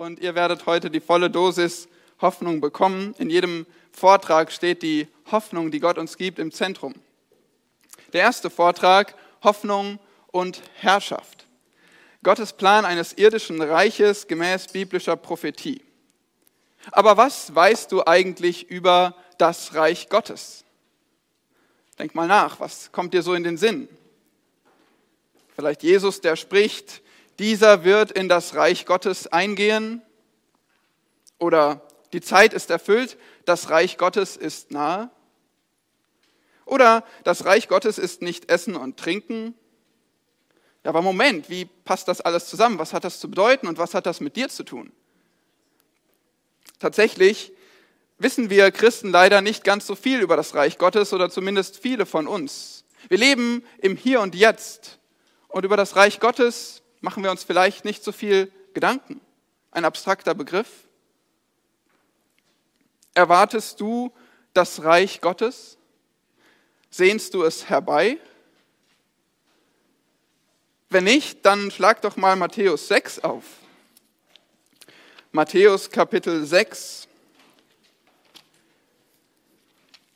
und ihr werdet heute die volle Dosis Hoffnung bekommen. In jedem Vortrag steht die Hoffnung, die Gott uns gibt, im Zentrum. Der erste Vortrag, Hoffnung und Herrschaft. Gottes Plan eines irdischen Reiches gemäß biblischer Prophetie. Aber was weißt du eigentlich über das Reich Gottes? Denk mal nach, was kommt dir so in den Sinn? Vielleicht Jesus, der spricht, dieser wird in das Reich Gottes eingehen. Oder die Zeit ist erfüllt, das Reich Gottes ist nahe. Oder das Reich Gottes ist nicht Essen und Trinken. Ja, aber Moment, wie passt das alles zusammen? Was hat das zu bedeuten und was hat das mit dir zu tun? Tatsächlich wissen wir Christen leider nicht ganz so viel über das Reich Gottes oder zumindest viele von uns. Wir leben im Hier und Jetzt und über das Reich Gottes machen wir uns vielleicht nicht so viel Gedanken. Ein abstrakter Begriff. Erwartest du das Reich Gottes? Sehnst du es herbei? Wenn nicht, dann schlag doch mal Matthäus 6 auf. Matthäus Kapitel 6.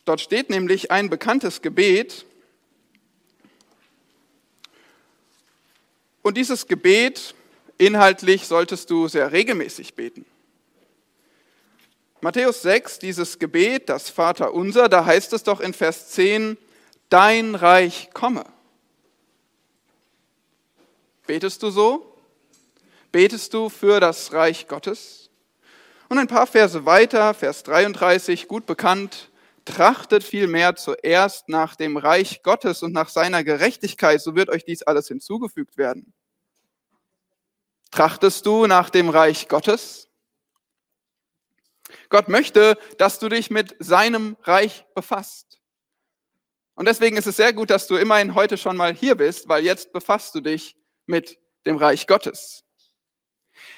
Dort steht nämlich ein bekanntes Gebet. Und dieses Gebet inhaltlich solltest du sehr regelmäßig beten. Matthäus 6, dieses Gebet, das Vater unser, da heißt es doch in Vers 10, dein Reich komme. Betest du so? Betest du für das Reich Gottes? Und ein paar Verse weiter, Vers 33, gut bekannt, trachtet vielmehr zuerst nach dem Reich Gottes und nach seiner Gerechtigkeit, so wird euch dies alles hinzugefügt werden. Trachtest du nach dem Reich Gottes? Gott möchte, dass du dich mit seinem Reich befasst. Und deswegen ist es sehr gut, dass du immerhin heute schon mal hier bist, weil jetzt befasst du dich mit dem Reich Gottes.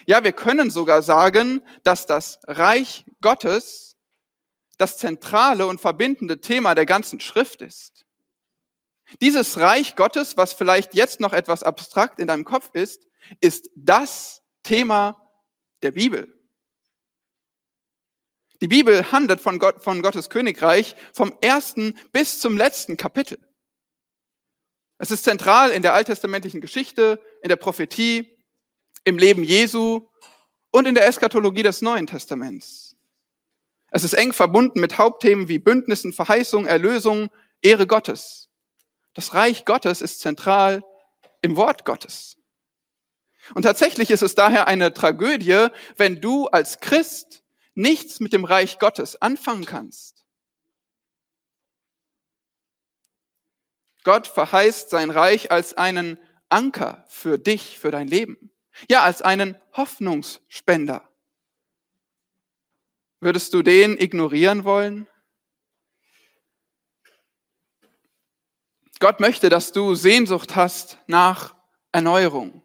Ja, wir können sogar sagen, dass das Reich Gottes das zentrale und verbindende Thema der ganzen Schrift ist. Dieses Reich Gottes, was vielleicht jetzt noch etwas abstrakt in deinem Kopf ist, ist das Thema der Bibel. Die Bibel handelt von, Gott, von Gottes Königreich vom ersten bis zum letzten Kapitel. Es ist zentral in der alttestamentlichen Geschichte, in der Prophetie, im Leben Jesu und in der Eskatologie des Neuen Testaments. Es ist eng verbunden mit Hauptthemen wie Bündnissen, Verheißung, Erlösung, Ehre Gottes. Das Reich Gottes ist zentral im Wort Gottes. Und tatsächlich ist es daher eine Tragödie, wenn du als Christ nichts mit dem Reich Gottes anfangen kannst. Gott verheißt sein Reich als einen Anker für dich, für dein Leben. Ja, als einen Hoffnungsspender. Würdest du den ignorieren wollen? Gott möchte, dass du Sehnsucht hast nach Erneuerung,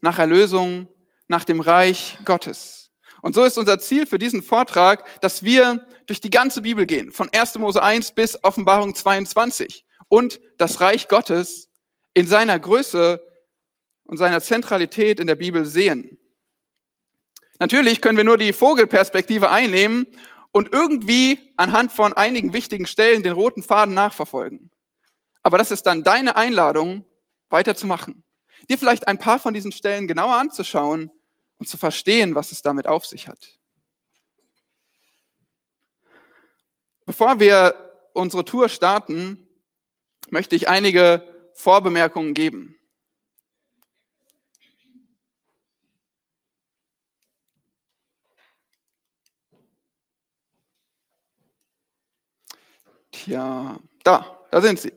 nach Erlösung, nach dem Reich Gottes. Und so ist unser Ziel für diesen Vortrag, dass wir durch die ganze Bibel gehen, von 1. Mose 1 bis Offenbarung 22 und das Reich Gottes in seiner Größe und seiner Zentralität in der Bibel sehen. Natürlich können wir nur die Vogelperspektive einnehmen und irgendwie anhand von einigen wichtigen Stellen den roten Faden nachverfolgen. Aber das ist dann deine Einladung, weiterzumachen. Dir vielleicht ein paar von diesen Stellen genauer anzuschauen und zu verstehen, was es damit auf sich hat. Bevor wir unsere Tour starten, möchte ich einige Vorbemerkungen geben. Tja, da, da sind sie.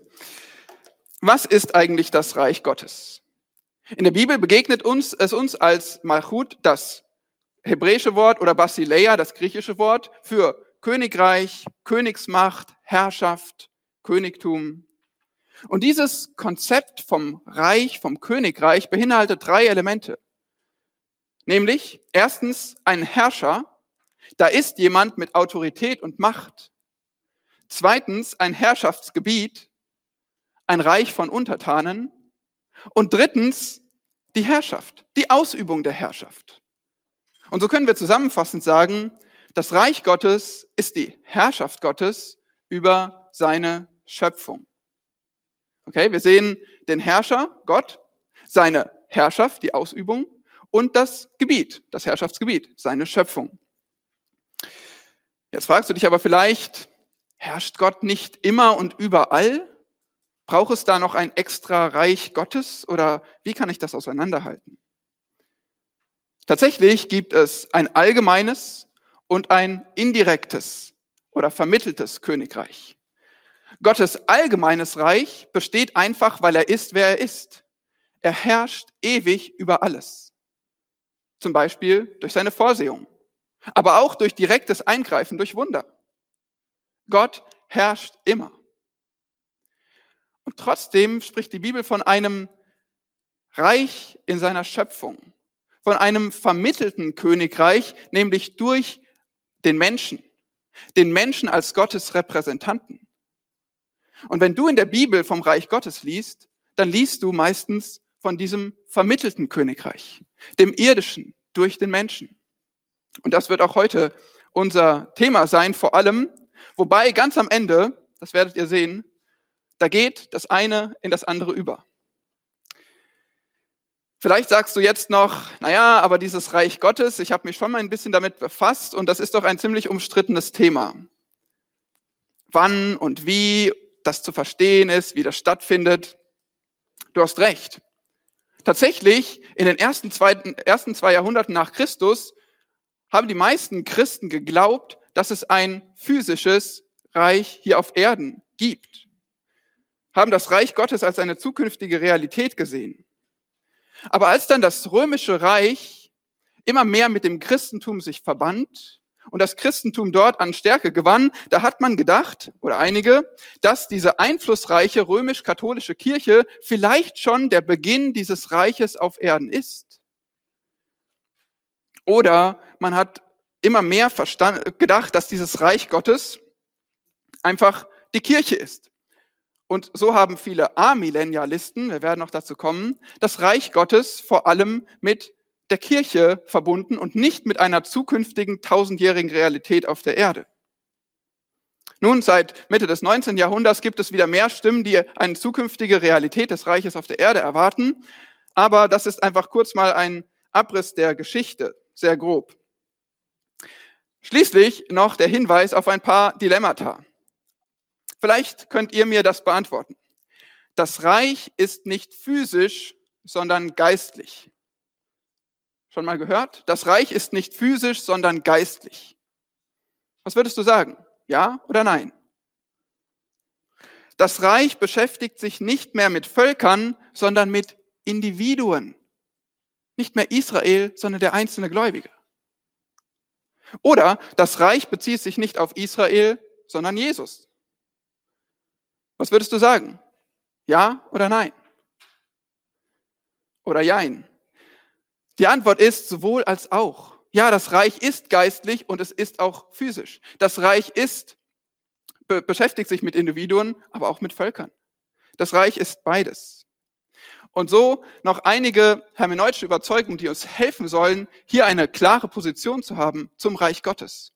Was ist eigentlich das Reich Gottes? In der Bibel begegnet uns es uns als Malchut, das hebräische Wort, oder Basileia, das griechische Wort, für Königreich, Königsmacht, Herrschaft, Königtum. Und dieses Konzept vom Reich, vom Königreich beinhaltet drei Elemente. Nämlich erstens ein Herrscher, da ist jemand mit Autorität und Macht. Zweitens ein Herrschaftsgebiet, ein Reich von Untertanen. Und drittens die Herrschaft, die Ausübung der Herrschaft. Und so können wir zusammenfassend sagen, das Reich Gottes ist die Herrschaft Gottes über seine Schöpfung. Okay, wir sehen den Herrscher, Gott, seine Herrschaft, die Ausübung und das Gebiet, das Herrschaftsgebiet, seine Schöpfung. Jetzt fragst du dich aber vielleicht, herrscht Gott nicht immer und überall? Braucht es da noch ein extra Reich Gottes oder wie kann ich das auseinanderhalten? Tatsächlich gibt es ein allgemeines und ein indirektes oder vermitteltes Königreich. Gottes allgemeines Reich besteht einfach, weil er ist, wer er ist. Er herrscht ewig über alles. Zum Beispiel durch seine Vorsehung, aber auch durch direktes Eingreifen, durch Wunder. Gott herrscht immer. Und trotzdem spricht die Bibel von einem Reich in seiner Schöpfung, von einem vermittelten Königreich, nämlich durch den Menschen, den Menschen als Gottes Repräsentanten. Und wenn du in der Bibel vom Reich Gottes liest, dann liest du meistens von diesem vermittelten Königreich, dem irdischen durch den Menschen. Und das wird auch heute unser Thema sein, vor allem, wobei ganz am Ende, das werdet ihr sehen, da geht das eine in das andere über. Vielleicht sagst du jetzt noch, naja, aber dieses Reich Gottes, ich habe mich schon mal ein bisschen damit befasst und das ist doch ein ziemlich umstrittenes Thema. Wann und wie das zu verstehen ist, wie das stattfindet. Du hast recht. Tatsächlich, in den ersten, zweiten, ersten zwei Jahrhunderten nach Christus haben die meisten Christen geglaubt, dass es ein physisches Reich hier auf Erden gibt. Haben das Reich Gottes als eine zukünftige Realität gesehen. Aber als dann das römische Reich immer mehr mit dem Christentum sich verband und das Christentum dort an Stärke gewann, da hat man gedacht, oder einige, dass diese einflussreiche römisch-katholische Kirche vielleicht schon der Beginn dieses Reiches auf Erden ist. Oder man hat immer mehr verstand, gedacht, dass dieses Reich Gottes einfach die Kirche ist. Und so haben viele Amillennialisten, wir werden noch dazu kommen, das Reich Gottes vor allem mit der Kirche verbunden und nicht mit einer zukünftigen tausendjährigen Realität auf der Erde. Nun, seit Mitte des 19. Jahrhunderts gibt es wieder mehr Stimmen, die eine zukünftige Realität des Reiches auf der Erde erwarten. Aber das ist einfach kurz mal ein Abriss der Geschichte, sehr grob. Schließlich noch der Hinweis auf ein paar Dilemmata. Vielleicht könnt ihr mir das beantworten. Das Reich ist nicht physisch, sondern geistlich. Schon mal gehört? Das Reich ist nicht physisch, sondern geistlich. Was würdest du sagen? Ja oder nein? Das Reich beschäftigt sich nicht mehr mit Völkern, sondern mit Individuen. Nicht mehr Israel, sondern der einzelne Gläubige. Oder das Reich bezieht sich nicht auf Israel, sondern Jesus. Was würdest du sagen? Ja oder nein? Oder jein? Die Antwort ist sowohl als auch. Ja, das Reich ist geistlich und es ist auch physisch. Das Reich ist, be beschäftigt sich mit Individuen, aber auch mit Völkern. Das Reich ist beides. Und so noch einige hermeneutische Überzeugungen, die uns helfen sollen, hier eine klare Position zu haben zum Reich Gottes.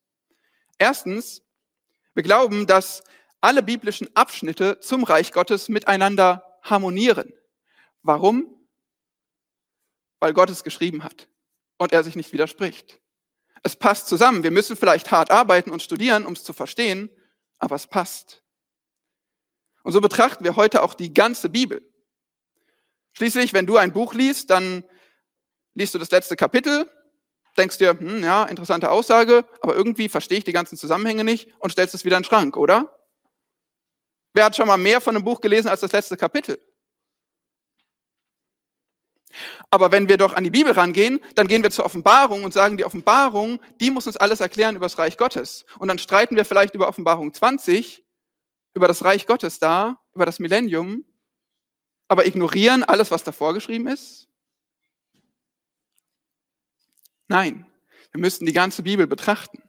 Erstens, wir glauben, dass alle biblischen Abschnitte zum Reich Gottes miteinander harmonieren. Warum? weil Gott es geschrieben hat und er sich nicht widerspricht. Es passt zusammen. Wir müssen vielleicht hart arbeiten und studieren, um es zu verstehen, aber es passt. Und so betrachten wir heute auch die ganze Bibel. Schließlich, wenn du ein Buch liest, dann liest du das letzte Kapitel, denkst dir, hm, ja, interessante Aussage, aber irgendwie verstehe ich die ganzen Zusammenhänge nicht und stellst es wieder in den Schrank, oder? Wer hat schon mal mehr von einem Buch gelesen als das letzte Kapitel? Aber wenn wir doch an die Bibel rangehen, dann gehen wir zur Offenbarung und sagen, die Offenbarung, die muss uns alles erklären über das Reich Gottes. Und dann streiten wir vielleicht über Offenbarung 20, über das Reich Gottes da, über das Millennium, aber ignorieren alles, was davor geschrieben ist? Nein, wir müssen die ganze Bibel betrachten.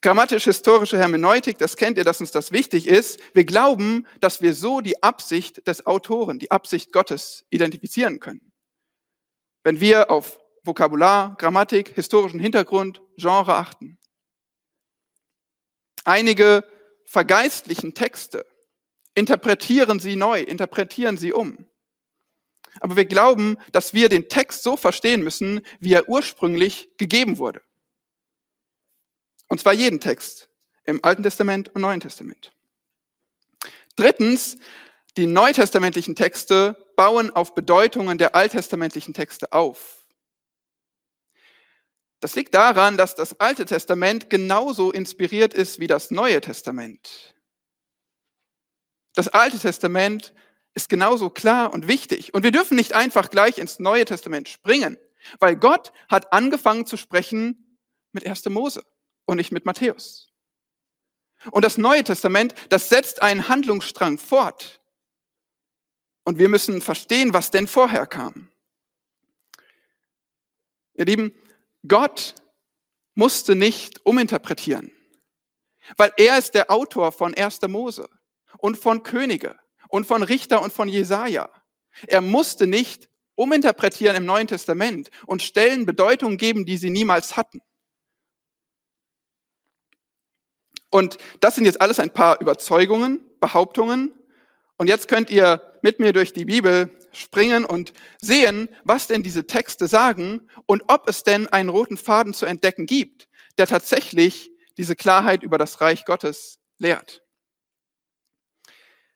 Grammatisch-historische Hermeneutik, das kennt ihr, dass uns das wichtig ist. Wir glauben, dass wir so die Absicht des Autoren, die Absicht Gottes identifizieren können. Wenn wir auf Vokabular, Grammatik, historischen Hintergrund, Genre achten. Einige vergeistlichen Texte, interpretieren sie neu, interpretieren sie um. Aber wir glauben, dass wir den Text so verstehen müssen, wie er ursprünglich gegeben wurde. Und zwar jeden Text im Alten Testament und Neuen Testament. Drittens, die neutestamentlichen Texte bauen auf Bedeutungen der alttestamentlichen Texte auf. Das liegt daran, dass das Alte Testament genauso inspiriert ist wie das Neue Testament. Das Alte Testament ist genauso klar und wichtig. Und wir dürfen nicht einfach gleich ins Neue Testament springen, weil Gott hat angefangen zu sprechen mit 1. Mose und nicht mit Matthäus. Und das Neue Testament, das setzt einen Handlungsstrang fort. Und wir müssen verstehen, was denn vorher kam. Ihr Lieben, Gott musste nicht uminterpretieren, weil er ist der Autor von 1. Mose und von Könige und von Richter und von Jesaja. Er musste nicht uminterpretieren im Neuen Testament und Stellen Bedeutung geben, die sie niemals hatten. Und das sind jetzt alles ein paar Überzeugungen, Behauptungen. Und jetzt könnt ihr mit mir durch die Bibel springen und sehen, was denn diese Texte sagen und ob es denn einen roten Faden zu entdecken gibt, der tatsächlich diese Klarheit über das Reich Gottes lehrt.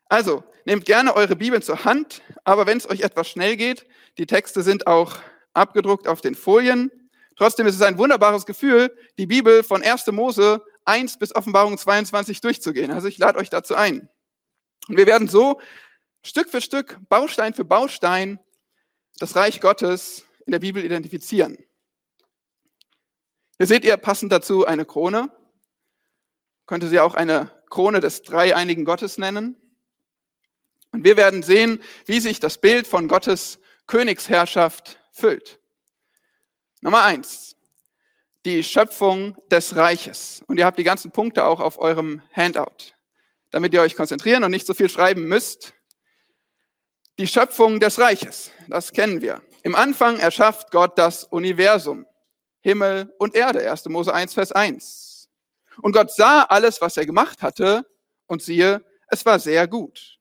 Also, nehmt gerne eure Bibeln zur Hand, aber wenn es euch etwas schnell geht, die Texte sind auch abgedruckt auf den Folien. Trotzdem ist es ein wunderbares Gefühl, die Bibel von 1. Mose 1 bis Offenbarung 22 durchzugehen. Also ich lade euch dazu ein. Und wir werden so Stück für Stück, Baustein für Baustein das Reich Gottes in der Bibel identifizieren. Hier seht ihr passend dazu eine Krone. Könnte sie auch eine Krone des dreieinigen Gottes nennen. Und wir werden sehen, wie sich das Bild von Gottes Königsherrschaft füllt. Nummer eins die Schöpfung des Reiches. Und ihr habt die ganzen Punkte auch auf eurem Handout, damit ihr euch konzentrieren und nicht so viel schreiben müsst. Die Schöpfung des Reiches, das kennen wir. Im Anfang erschafft Gott das Universum, Himmel und Erde, 1. Mose 1, Vers 1. Und Gott sah alles, was er gemacht hatte, und siehe, es war sehr gut.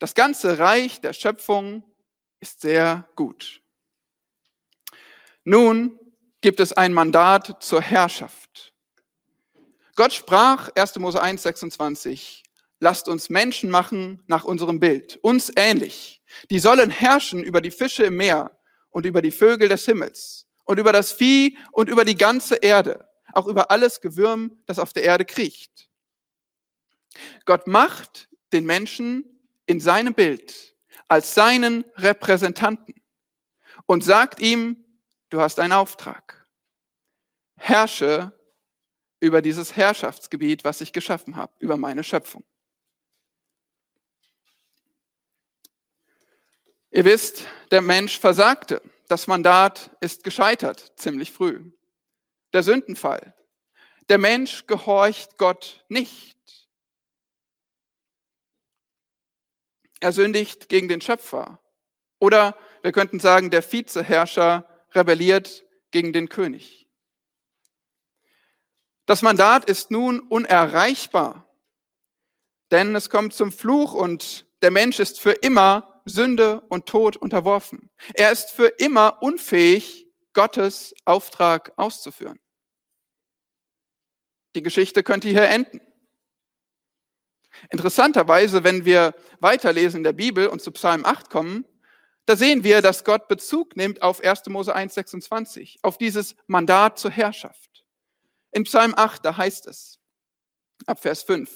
Das ganze Reich der Schöpfung ist sehr gut. Nun gibt es ein Mandat zur Herrschaft. Gott sprach, 1. Mose 1, 26, lasst uns Menschen machen nach unserem Bild, uns ähnlich. Die sollen herrschen über die Fische im Meer und über die Vögel des Himmels und über das Vieh und über die ganze Erde, auch über alles Gewürm, das auf der Erde kriecht. Gott macht den Menschen in seinem Bild als seinen Repräsentanten und sagt ihm, du hast einen Auftrag. Herrsche über dieses Herrschaftsgebiet, was ich geschaffen habe, über meine Schöpfung. Ihr wisst, der Mensch versagte. Das Mandat ist gescheitert, ziemlich früh. Der Sündenfall. Der Mensch gehorcht Gott nicht. Er sündigt gegen den Schöpfer. Oder wir könnten sagen, der Vizeherrscher rebelliert gegen den König. Das Mandat ist nun unerreichbar, denn es kommt zum Fluch und der Mensch ist für immer Sünde und Tod unterworfen. Er ist für immer unfähig, Gottes Auftrag auszuführen. Die Geschichte könnte hier enden. Interessanterweise, wenn wir weiterlesen in der Bibel und zu Psalm 8 kommen, da sehen wir, dass Gott Bezug nimmt auf 1. Mose 1,26, auf dieses Mandat zur Herrschaft. In Psalm 8, da heißt es, ab Vers 5,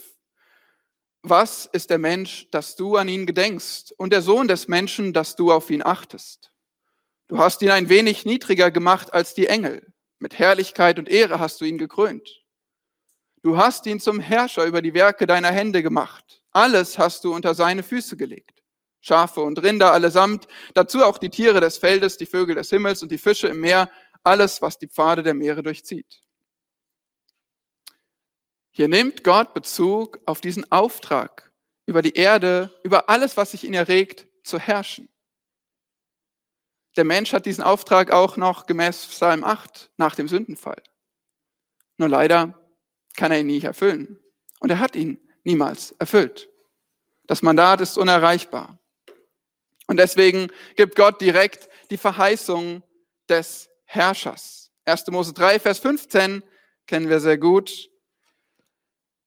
was ist der Mensch, dass du an ihn gedenkst, und der Sohn des Menschen, dass du auf ihn achtest? Du hast ihn ein wenig niedriger gemacht als die Engel, mit Herrlichkeit und Ehre hast du ihn gekrönt. Du hast ihn zum Herrscher über die Werke deiner Hände gemacht. Alles hast du unter seine Füße gelegt. Schafe und Rinder allesamt, dazu auch die Tiere des Feldes, die Vögel des Himmels und die Fische im Meer, alles, was die Pfade der Meere durchzieht. Hier nimmt Gott Bezug auf diesen Auftrag, über die Erde, über alles, was sich ihn erregt, zu herrschen. der Mensch hat diesen Auftrag auch noch gemäß Psalm 8 nach dem Sündenfall. Nur leider kann er ihn nie erfüllen. Und er hat ihn niemals erfüllt. Das Mandat ist unerreichbar. Und deswegen gibt Gott direkt die Verheißung des Herrschers. 1. Mose 3, Vers 15 kennen wir sehr gut.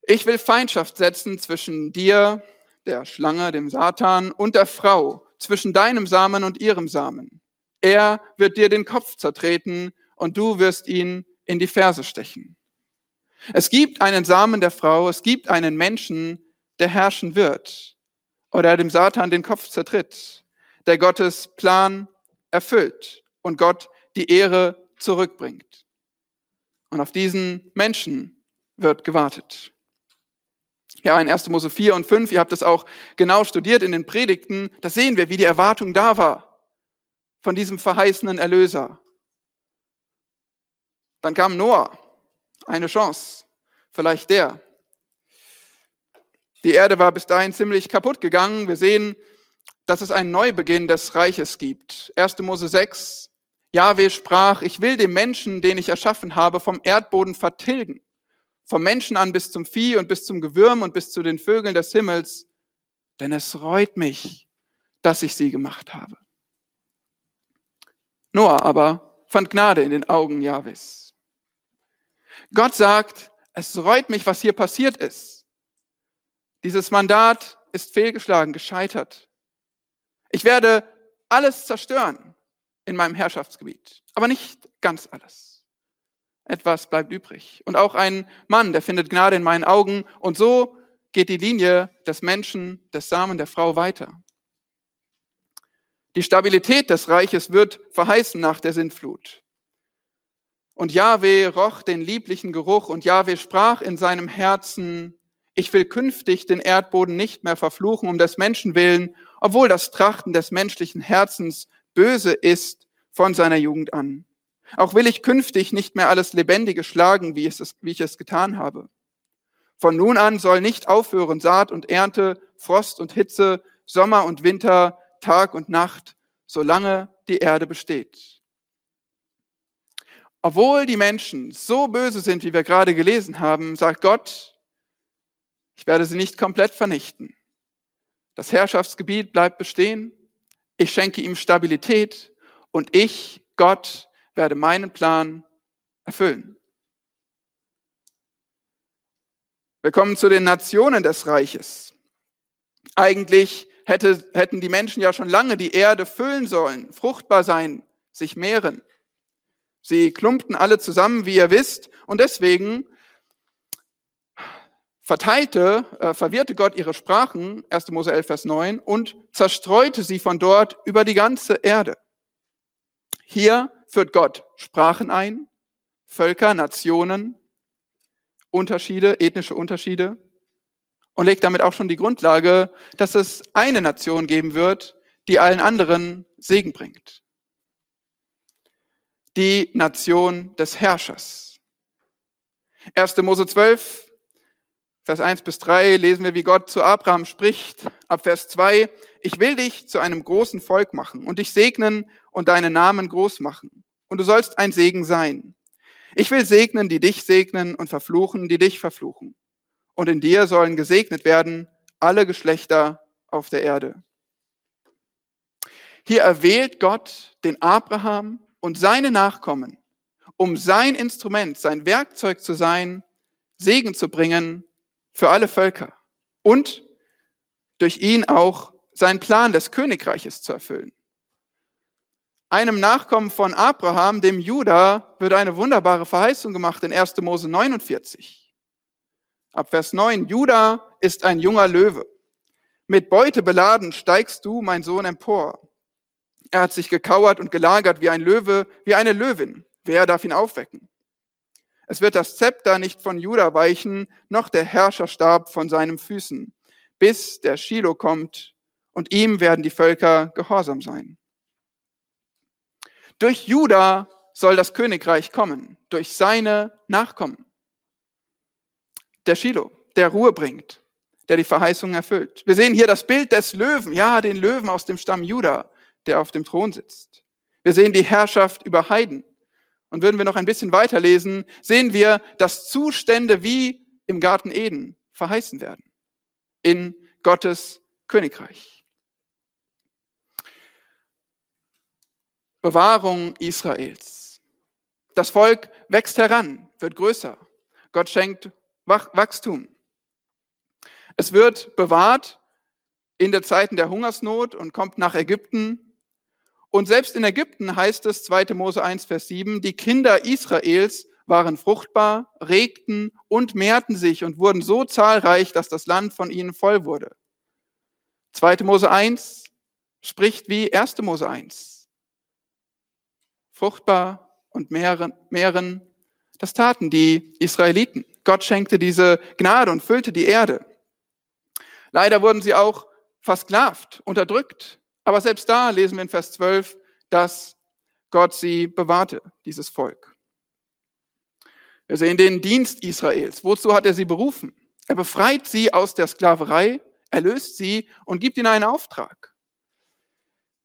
Ich will Feindschaft setzen zwischen dir, der Schlange, dem Satan, und der Frau, zwischen deinem Samen und ihrem Samen. Er wird dir den Kopf zertreten und du wirst ihn in die Ferse stechen. Es gibt einen Samen der Frau, es gibt einen Menschen, der herrschen wird oder dem Satan den Kopf zertritt, der Gottes Plan erfüllt und Gott die Ehre zurückbringt. Und auf diesen Menschen wird gewartet. Ja, in 1. Mose 4 und 5, ihr habt das auch genau studiert in den Predigten, da sehen wir, wie die Erwartung da war von diesem verheißenen Erlöser. Dann kam Noah, eine Chance, vielleicht der. Die Erde war bis dahin ziemlich kaputt gegangen. Wir sehen, dass es einen Neubeginn des Reiches gibt. 1. Mose 6, Jahwe sprach, ich will den Menschen, den ich erschaffen habe, vom Erdboden vertilgen. Vom Menschen an bis zum Vieh und bis zum Gewürm und bis zu den Vögeln des Himmels. Denn es reut mich, dass ich sie gemacht habe. Noah aber fand Gnade in den Augen Jahwes. Gott sagt, es reut mich, was hier passiert ist. Dieses Mandat ist fehlgeschlagen, gescheitert. Ich werde alles zerstören in meinem Herrschaftsgebiet, aber nicht ganz alles. Etwas bleibt übrig. Und auch ein Mann, der findet Gnade in meinen Augen. Und so geht die Linie des Menschen, des Samen der Frau weiter. Die Stabilität des Reiches wird verheißen nach der Sintflut. Und Jahwe roch den lieblichen Geruch und Jahwe sprach in seinem Herzen, ich will künftig den Erdboden nicht mehr verfluchen um des Menschen willen, obwohl das Trachten des menschlichen Herzens böse ist von seiner Jugend an. Auch will ich künftig nicht mehr alles Lebendige schlagen, wie, es, wie ich es getan habe. Von nun an soll nicht aufhören Saat und Ernte, Frost und Hitze, Sommer und Winter, Tag und Nacht, solange die Erde besteht. Obwohl die Menschen so böse sind, wie wir gerade gelesen haben, sagt Gott, ich werde sie nicht komplett vernichten. Das Herrschaftsgebiet bleibt bestehen. Ich schenke ihm Stabilität und ich, Gott, werde meinen Plan erfüllen. Wir kommen zu den Nationen des Reiches. Eigentlich hätte, hätten die Menschen ja schon lange die Erde füllen sollen, fruchtbar sein, sich mehren. Sie klumpten alle zusammen, wie ihr wisst, und deswegen verteilte, äh, verwirrte Gott ihre Sprachen, 1. Mose 11, Vers 9, und zerstreute sie von dort über die ganze Erde. Hier führt Gott Sprachen ein, Völker, Nationen, Unterschiede, ethnische Unterschiede und legt damit auch schon die Grundlage, dass es eine Nation geben wird, die allen anderen Segen bringt die Nation des Herrschers. 1. Mose 12, Vers 1 bis 3 lesen wir, wie Gott zu Abraham spricht. Ab Vers 2, ich will dich zu einem großen Volk machen und dich segnen und deinen Namen groß machen. Und du sollst ein Segen sein. Ich will segnen, die dich segnen und verfluchen, die dich verfluchen. Und in dir sollen gesegnet werden alle Geschlechter auf der Erde. Hier erwählt Gott den Abraham und seine Nachkommen, um sein Instrument, sein Werkzeug zu sein, Segen zu bringen für alle Völker und durch ihn auch seinen Plan des Königreiches zu erfüllen. Einem Nachkommen von Abraham, dem Juda, wird eine wunderbare Verheißung gemacht in 1. Mose 49. Ab Vers 9, Juda ist ein junger Löwe. Mit Beute beladen steigst du, mein Sohn, empor. Er hat sich gekauert und gelagert wie ein Löwe, wie eine Löwin. Wer darf ihn aufwecken? Es wird das Zepter nicht von Juda weichen, noch der Herrscherstab von seinen Füßen, bis der Shiloh kommt und ihm werden die Völker gehorsam sein. Durch Juda soll das Königreich kommen, durch seine Nachkommen. Der Shiloh, der Ruhe bringt, der die Verheißung erfüllt. Wir sehen hier das Bild des Löwen, ja, den Löwen aus dem Stamm Juda der auf dem Thron sitzt. Wir sehen die Herrschaft über Heiden. Und würden wir noch ein bisschen weiterlesen, sehen wir, dass Zustände wie im Garten Eden verheißen werden. In Gottes Königreich. Bewahrung Israels. Das Volk wächst heran, wird größer. Gott schenkt Wachstum. Es wird bewahrt in der Zeiten der Hungersnot und kommt nach Ägypten. Und selbst in Ägypten heißt es 2. Mose 1, Vers 7, die Kinder Israels waren fruchtbar, regten und mehrten sich und wurden so zahlreich, dass das Land von ihnen voll wurde. 2. Mose 1 spricht wie 1. Mose 1. Fruchtbar und mehren, mehren, das taten die Israeliten. Gott schenkte diese Gnade und füllte die Erde. Leider wurden sie auch versklavt, unterdrückt. Aber selbst da lesen wir in Vers 12, dass Gott sie bewahrte, dieses Volk. Wir sehen den Dienst Israels. Wozu hat er sie berufen? Er befreit sie aus der Sklaverei, erlöst sie und gibt ihnen einen Auftrag.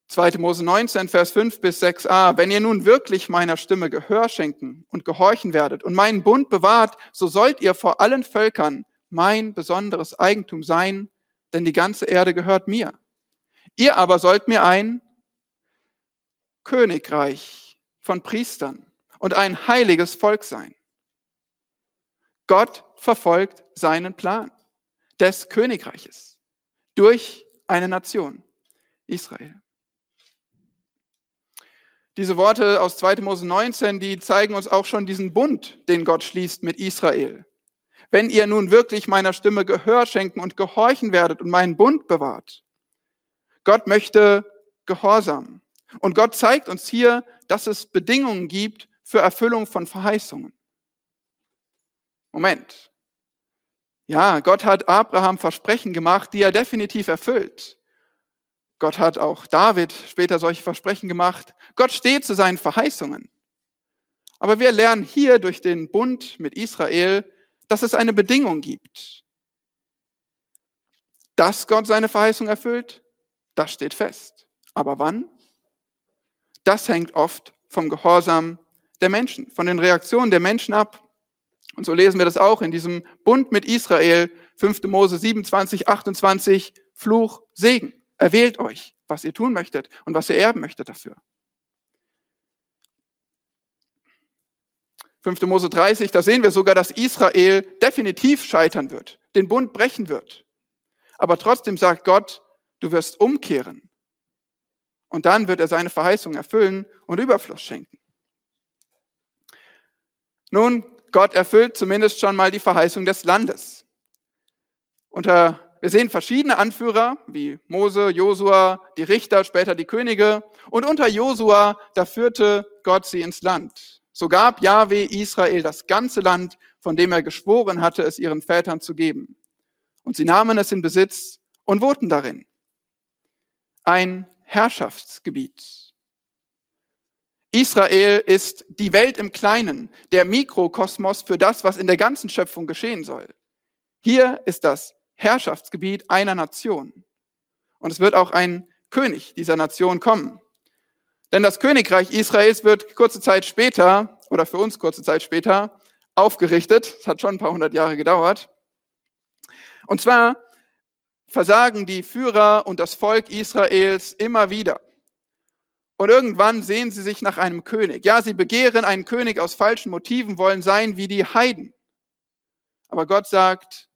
2. Mose 19, Vers 5 bis 6a. Wenn ihr nun wirklich meiner Stimme Gehör schenken und gehorchen werdet und meinen Bund bewahrt, so sollt ihr vor allen Völkern mein besonderes Eigentum sein, denn die ganze Erde gehört mir. Ihr aber sollt mir ein Königreich von Priestern und ein heiliges Volk sein. Gott verfolgt seinen Plan des Königreiches durch eine Nation, Israel. Diese Worte aus 2. Mose 19, die zeigen uns auch schon diesen Bund, den Gott schließt mit Israel. Wenn ihr nun wirklich meiner Stimme Gehör schenken und gehorchen werdet und meinen Bund bewahrt. Gott möchte Gehorsam. Und Gott zeigt uns hier, dass es Bedingungen gibt für Erfüllung von Verheißungen. Moment. Ja, Gott hat Abraham Versprechen gemacht, die er definitiv erfüllt. Gott hat auch David später solche Versprechen gemacht. Gott steht zu seinen Verheißungen. Aber wir lernen hier durch den Bund mit Israel, dass es eine Bedingung gibt. Dass Gott seine Verheißung erfüllt, das steht fest. Aber wann? Das hängt oft vom Gehorsam der Menschen, von den Reaktionen der Menschen ab. Und so lesen wir das auch in diesem Bund mit Israel, 5. Mose 27, 28, Fluch, Segen. Erwählt euch, was ihr tun möchtet und was ihr erben möchtet dafür. 5. Mose 30, da sehen wir sogar, dass Israel definitiv scheitern wird, den Bund brechen wird. Aber trotzdem sagt Gott, du wirst umkehren. Und dann wird er seine Verheißung erfüllen und Überfluss schenken. Nun, Gott erfüllt zumindest schon mal die Verheißung des Landes. Unter, wir sehen verschiedene Anführer wie Mose, Josua, die Richter, später die Könige. Und unter Josua, da führte Gott sie ins Land. So gab Yahweh Israel das ganze Land, von dem er geschworen hatte, es ihren Vätern zu geben. Und sie nahmen es in Besitz und wohnten darin. Ein Herrschaftsgebiet. Israel ist die Welt im Kleinen, der Mikrokosmos für das, was in der ganzen Schöpfung geschehen soll. Hier ist das Herrschaftsgebiet einer Nation. Und es wird auch ein König dieser Nation kommen. Denn das Königreich Israels wird kurze Zeit später, oder für uns kurze Zeit später, aufgerichtet. Es hat schon ein paar hundert Jahre gedauert. Und zwar versagen die Führer und das Volk Israels immer wieder. Und irgendwann sehen sie sich nach einem König. Ja, sie begehren einen König aus falschen Motiven, wollen sein wie die Heiden. Aber Gott sagt,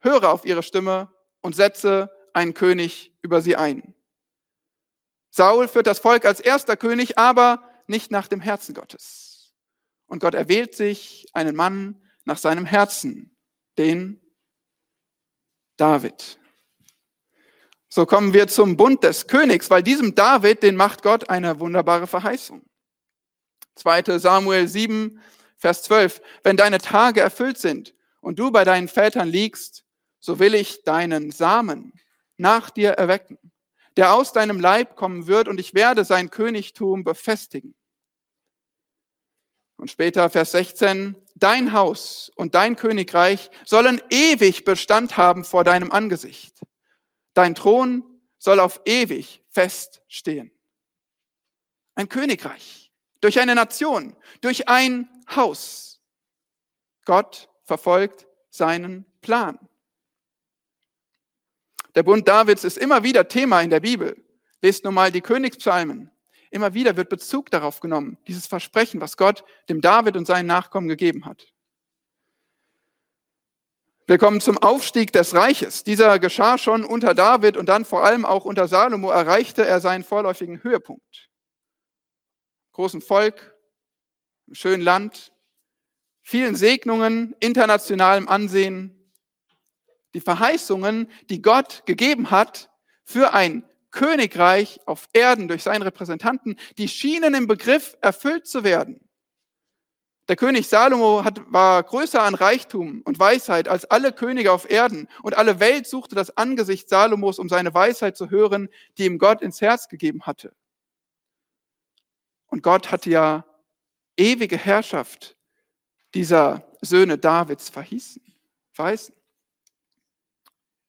höre auf ihre Stimme und setze einen König über sie ein. Saul führt das Volk als erster König, aber nicht nach dem Herzen Gottes. Und Gott erwählt sich einen Mann nach seinem Herzen, den David. So kommen wir zum Bund des Königs, weil diesem David, den macht Gott eine wunderbare Verheißung. 2. Samuel 7, Vers 12. Wenn deine Tage erfüllt sind und du bei deinen Vätern liegst, so will ich deinen Samen nach dir erwecken, der aus deinem Leib kommen wird und ich werde sein Königtum befestigen. Und später Vers 16, dein Haus und dein Königreich sollen ewig Bestand haben vor deinem Angesicht. Dein Thron soll auf ewig feststehen. ein Königreich, durch eine Nation, durch ein Haus. Gott verfolgt seinen Plan. Der Bund Davids ist immer wieder Thema in der Bibel. Lest nun mal die Königspsalmen. Immer wieder wird Bezug darauf genommen, dieses Versprechen, was Gott dem David und seinen Nachkommen gegeben hat. Wir kommen zum Aufstieg des Reiches. Dieser geschah schon unter David und dann vor allem auch unter Salomo erreichte er seinen vorläufigen Höhepunkt. Großen Volk, schönen Land, vielen Segnungen, internationalem Ansehen. Die Verheißungen, die Gott gegeben hat für ein Königreich auf Erden durch seinen Repräsentanten, die schienen im Begriff erfüllt zu werden. Der König Salomo hat, war größer an Reichtum und Weisheit als alle Könige auf Erden und alle Welt suchte das Angesicht Salomos, um seine Weisheit zu hören, die ihm Gott ins Herz gegeben hatte. Und Gott hatte ja ewige Herrschaft dieser Söhne Davids verhießen, verheißen.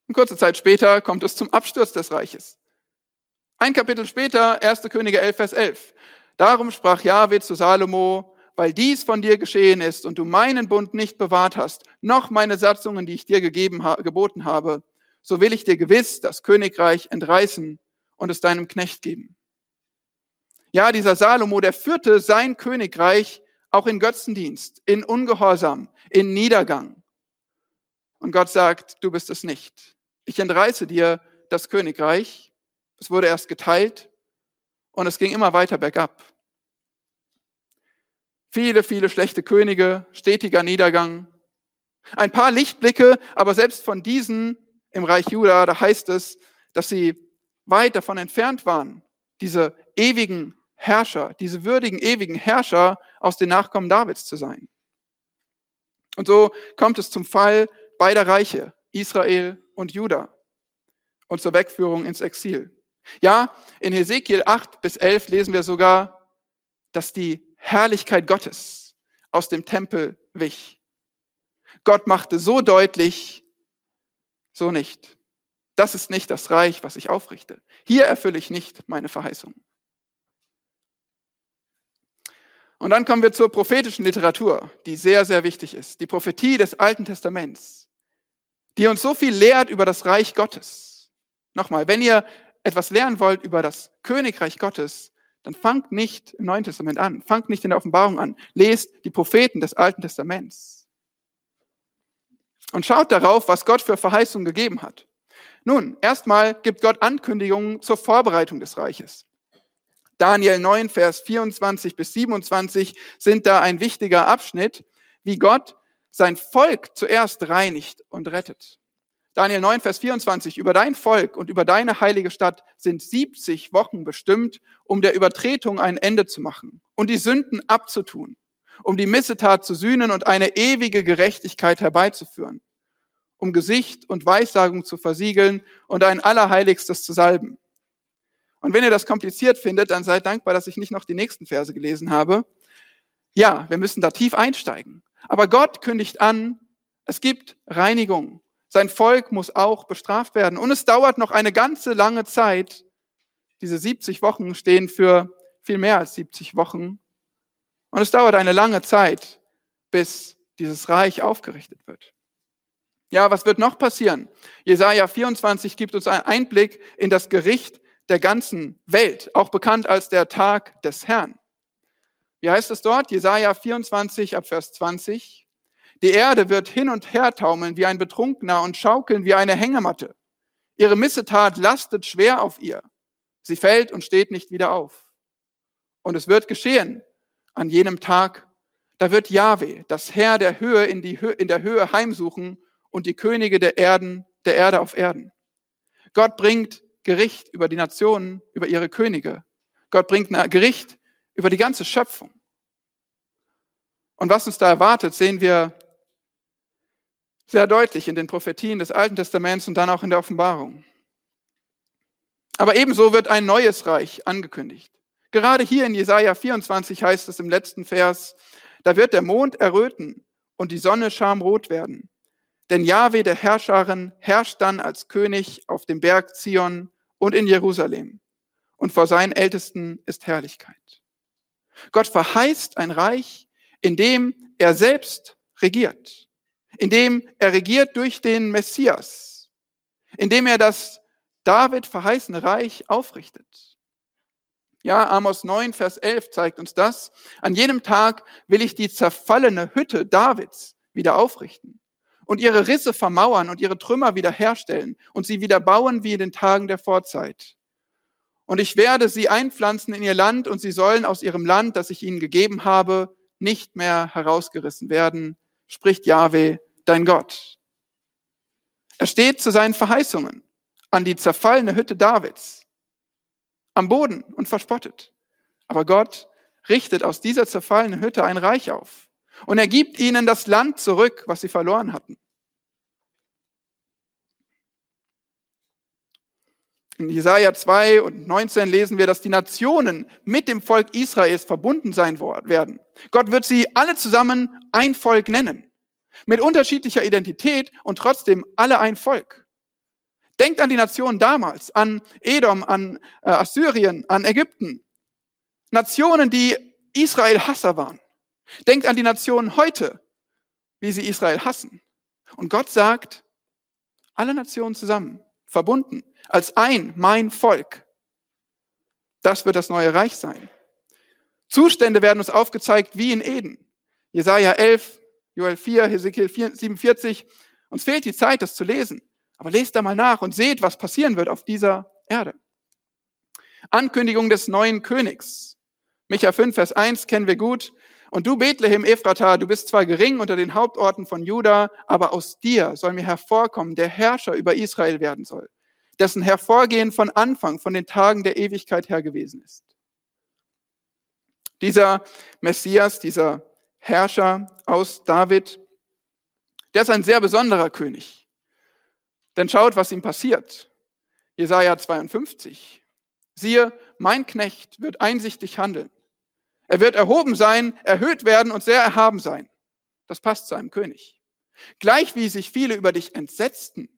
Und kurze Zeit später kommt es zum Absturz des Reiches. Ein Kapitel später, 1. Könige 11, Vers 11. Darum sprach Jahwe zu Salomo, weil dies von dir geschehen ist und du meinen Bund nicht bewahrt hast, noch meine Satzungen, die ich dir gegeben, geboten habe, so will ich dir gewiss das Königreich entreißen und es deinem Knecht geben. Ja, dieser Salomo, der führte sein Königreich auch in Götzendienst, in Ungehorsam, in Niedergang. Und Gott sagt, du bist es nicht. Ich entreiße dir das Königreich. Es wurde erst geteilt und es ging immer weiter bergab. Viele, viele schlechte Könige, stetiger Niedergang. Ein paar Lichtblicke, aber selbst von diesen im Reich Juda, da heißt es, dass sie weit davon entfernt waren, diese ewigen Herrscher, diese würdigen ewigen Herrscher aus den Nachkommen Davids zu sein. Und so kommt es zum Fall beider Reiche, Israel und Juda, und zur Wegführung ins Exil. Ja, in Hesekiel 8 bis 11 lesen wir sogar, dass die Herrlichkeit Gottes aus dem Tempel wich. Gott machte so deutlich, so nicht. Das ist nicht das Reich, was ich aufrichte. Hier erfülle ich nicht meine Verheißung. Und dann kommen wir zur prophetischen Literatur, die sehr, sehr wichtig ist. Die Prophetie des Alten Testaments, die uns so viel lehrt über das Reich Gottes. Nochmal, wenn ihr etwas lernen wollt über das Königreich Gottes, dann fangt nicht im Neuen Testament an, fangt nicht in der Offenbarung an, lest die Propheten des Alten Testaments und schaut darauf, was Gott für Verheißungen gegeben hat. Nun, erstmal gibt Gott Ankündigungen zur Vorbereitung des Reiches. Daniel 9, Vers 24 bis 27 sind da ein wichtiger Abschnitt, wie Gott sein Volk zuerst reinigt und rettet. Daniel 9, Vers 24, über dein Volk und über deine heilige Stadt sind 70 Wochen bestimmt, um der Übertretung ein Ende zu machen und die Sünden abzutun, um die Missetat zu sühnen und eine ewige Gerechtigkeit herbeizuführen, um Gesicht und Weissagung zu versiegeln und ein Allerheiligstes zu salben. Und wenn ihr das kompliziert findet, dann seid dankbar, dass ich nicht noch die nächsten Verse gelesen habe. Ja, wir müssen da tief einsteigen. Aber Gott kündigt an, es gibt Reinigung, sein Volk muss auch bestraft werden. Und es dauert noch eine ganze lange Zeit. Diese 70 Wochen stehen für viel mehr als 70 Wochen. Und es dauert eine lange Zeit, bis dieses Reich aufgerichtet wird. Ja, was wird noch passieren? Jesaja 24 gibt uns einen Einblick in das Gericht der ganzen Welt, auch bekannt als der Tag des Herrn. Wie heißt es dort? Jesaja 24 ab Vers 20. Die Erde wird hin und her taumeln wie ein Betrunkener und schaukeln wie eine Hängematte. Ihre Missetat lastet schwer auf ihr. Sie fällt und steht nicht wieder auf. Und es wird geschehen an jenem Tag, da wird Jahwe, das Herr der Höhe, in, die Höhe, in der Höhe heimsuchen und die Könige der Erden, der Erde auf Erden. Gott bringt Gericht über die Nationen, über ihre Könige. Gott bringt Gericht über die ganze Schöpfung. Und was uns da erwartet, sehen wir sehr deutlich in den Prophetien des Alten Testaments und dann auch in der Offenbarung. Aber ebenso wird ein neues Reich angekündigt. Gerade hier in Jesaja 24 heißt es im letzten Vers, da wird der Mond erröten und die Sonne schamrot werden. Denn Jahwe, der Herrscherin, herrscht dann als König auf dem Berg Zion und in Jerusalem. Und vor seinen Ältesten ist Herrlichkeit. Gott verheißt ein Reich, in dem er selbst regiert, in dem er regiert durch den Messias, in dem er das David verheißene Reich aufrichtet. Ja, Amos 9, Vers 11 zeigt uns das. An jenem Tag will ich die zerfallene Hütte Davids wieder aufrichten und ihre Risse vermauern und ihre Trümmer wiederherstellen und sie wieder bauen wie in den Tagen der Vorzeit. Und ich werde sie einpflanzen in ihr Land und sie sollen aus ihrem Land, das ich ihnen gegeben habe, nicht mehr herausgerissen werden, spricht Yahweh, dein Gott. Er steht zu seinen Verheißungen an die zerfallene Hütte Davids am Boden und verspottet. Aber Gott richtet aus dieser zerfallenen Hütte ein Reich auf. Und er gibt ihnen das Land zurück, was sie verloren hatten. In Jesaja 2 und 19 lesen wir, dass die Nationen mit dem Volk Israels verbunden sein werden. Gott wird sie alle zusammen ein Volk nennen. Mit unterschiedlicher Identität und trotzdem alle ein Volk. Denkt an die Nationen damals, an Edom, an äh, Assyrien, an Ägypten. Nationen, die Israel Hasser waren. Denkt an die Nationen heute, wie sie Israel hassen. Und Gott sagt, alle Nationen zusammen, verbunden, als ein, mein Volk. Das wird das neue Reich sein. Zustände werden uns aufgezeigt wie in Eden. Jesaja 11, Joel 4, Hesekiel 47. Uns fehlt die Zeit, das zu lesen. Aber lest da mal nach und seht, was passieren wird auf dieser Erde. Ankündigung des neuen Königs. Micha 5, Vers 1 kennen wir gut. Und du, Bethlehem Ephrata, du bist zwar gering unter den Hauptorten von Juda, aber aus dir soll mir hervorkommen, der Herrscher über Israel werden soll, dessen Hervorgehen von Anfang, von den Tagen der Ewigkeit her gewesen ist. Dieser Messias, dieser Herrscher aus David, der ist ein sehr besonderer König. Denn schaut, was ihm passiert. Jesaja 52. Siehe, mein Knecht wird einsichtig handeln. Er wird erhoben sein, erhöht werden und sehr erhaben sein. Das passt zu einem König. Gleich wie sich viele über dich entsetzten,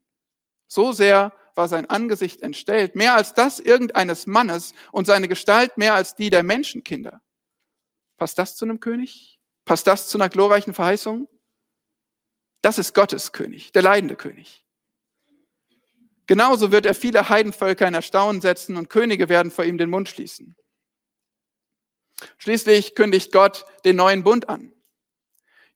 so sehr war sein Angesicht entstellt, mehr als das irgendeines Mannes und seine Gestalt mehr als die der Menschenkinder. Passt das zu einem König? Passt das zu einer glorreichen Verheißung? Das ist Gottes König, der leidende König. Genauso wird er viele Heidenvölker in Erstaunen setzen und Könige werden vor ihm den Mund schließen. Schließlich kündigt Gott den neuen Bund an.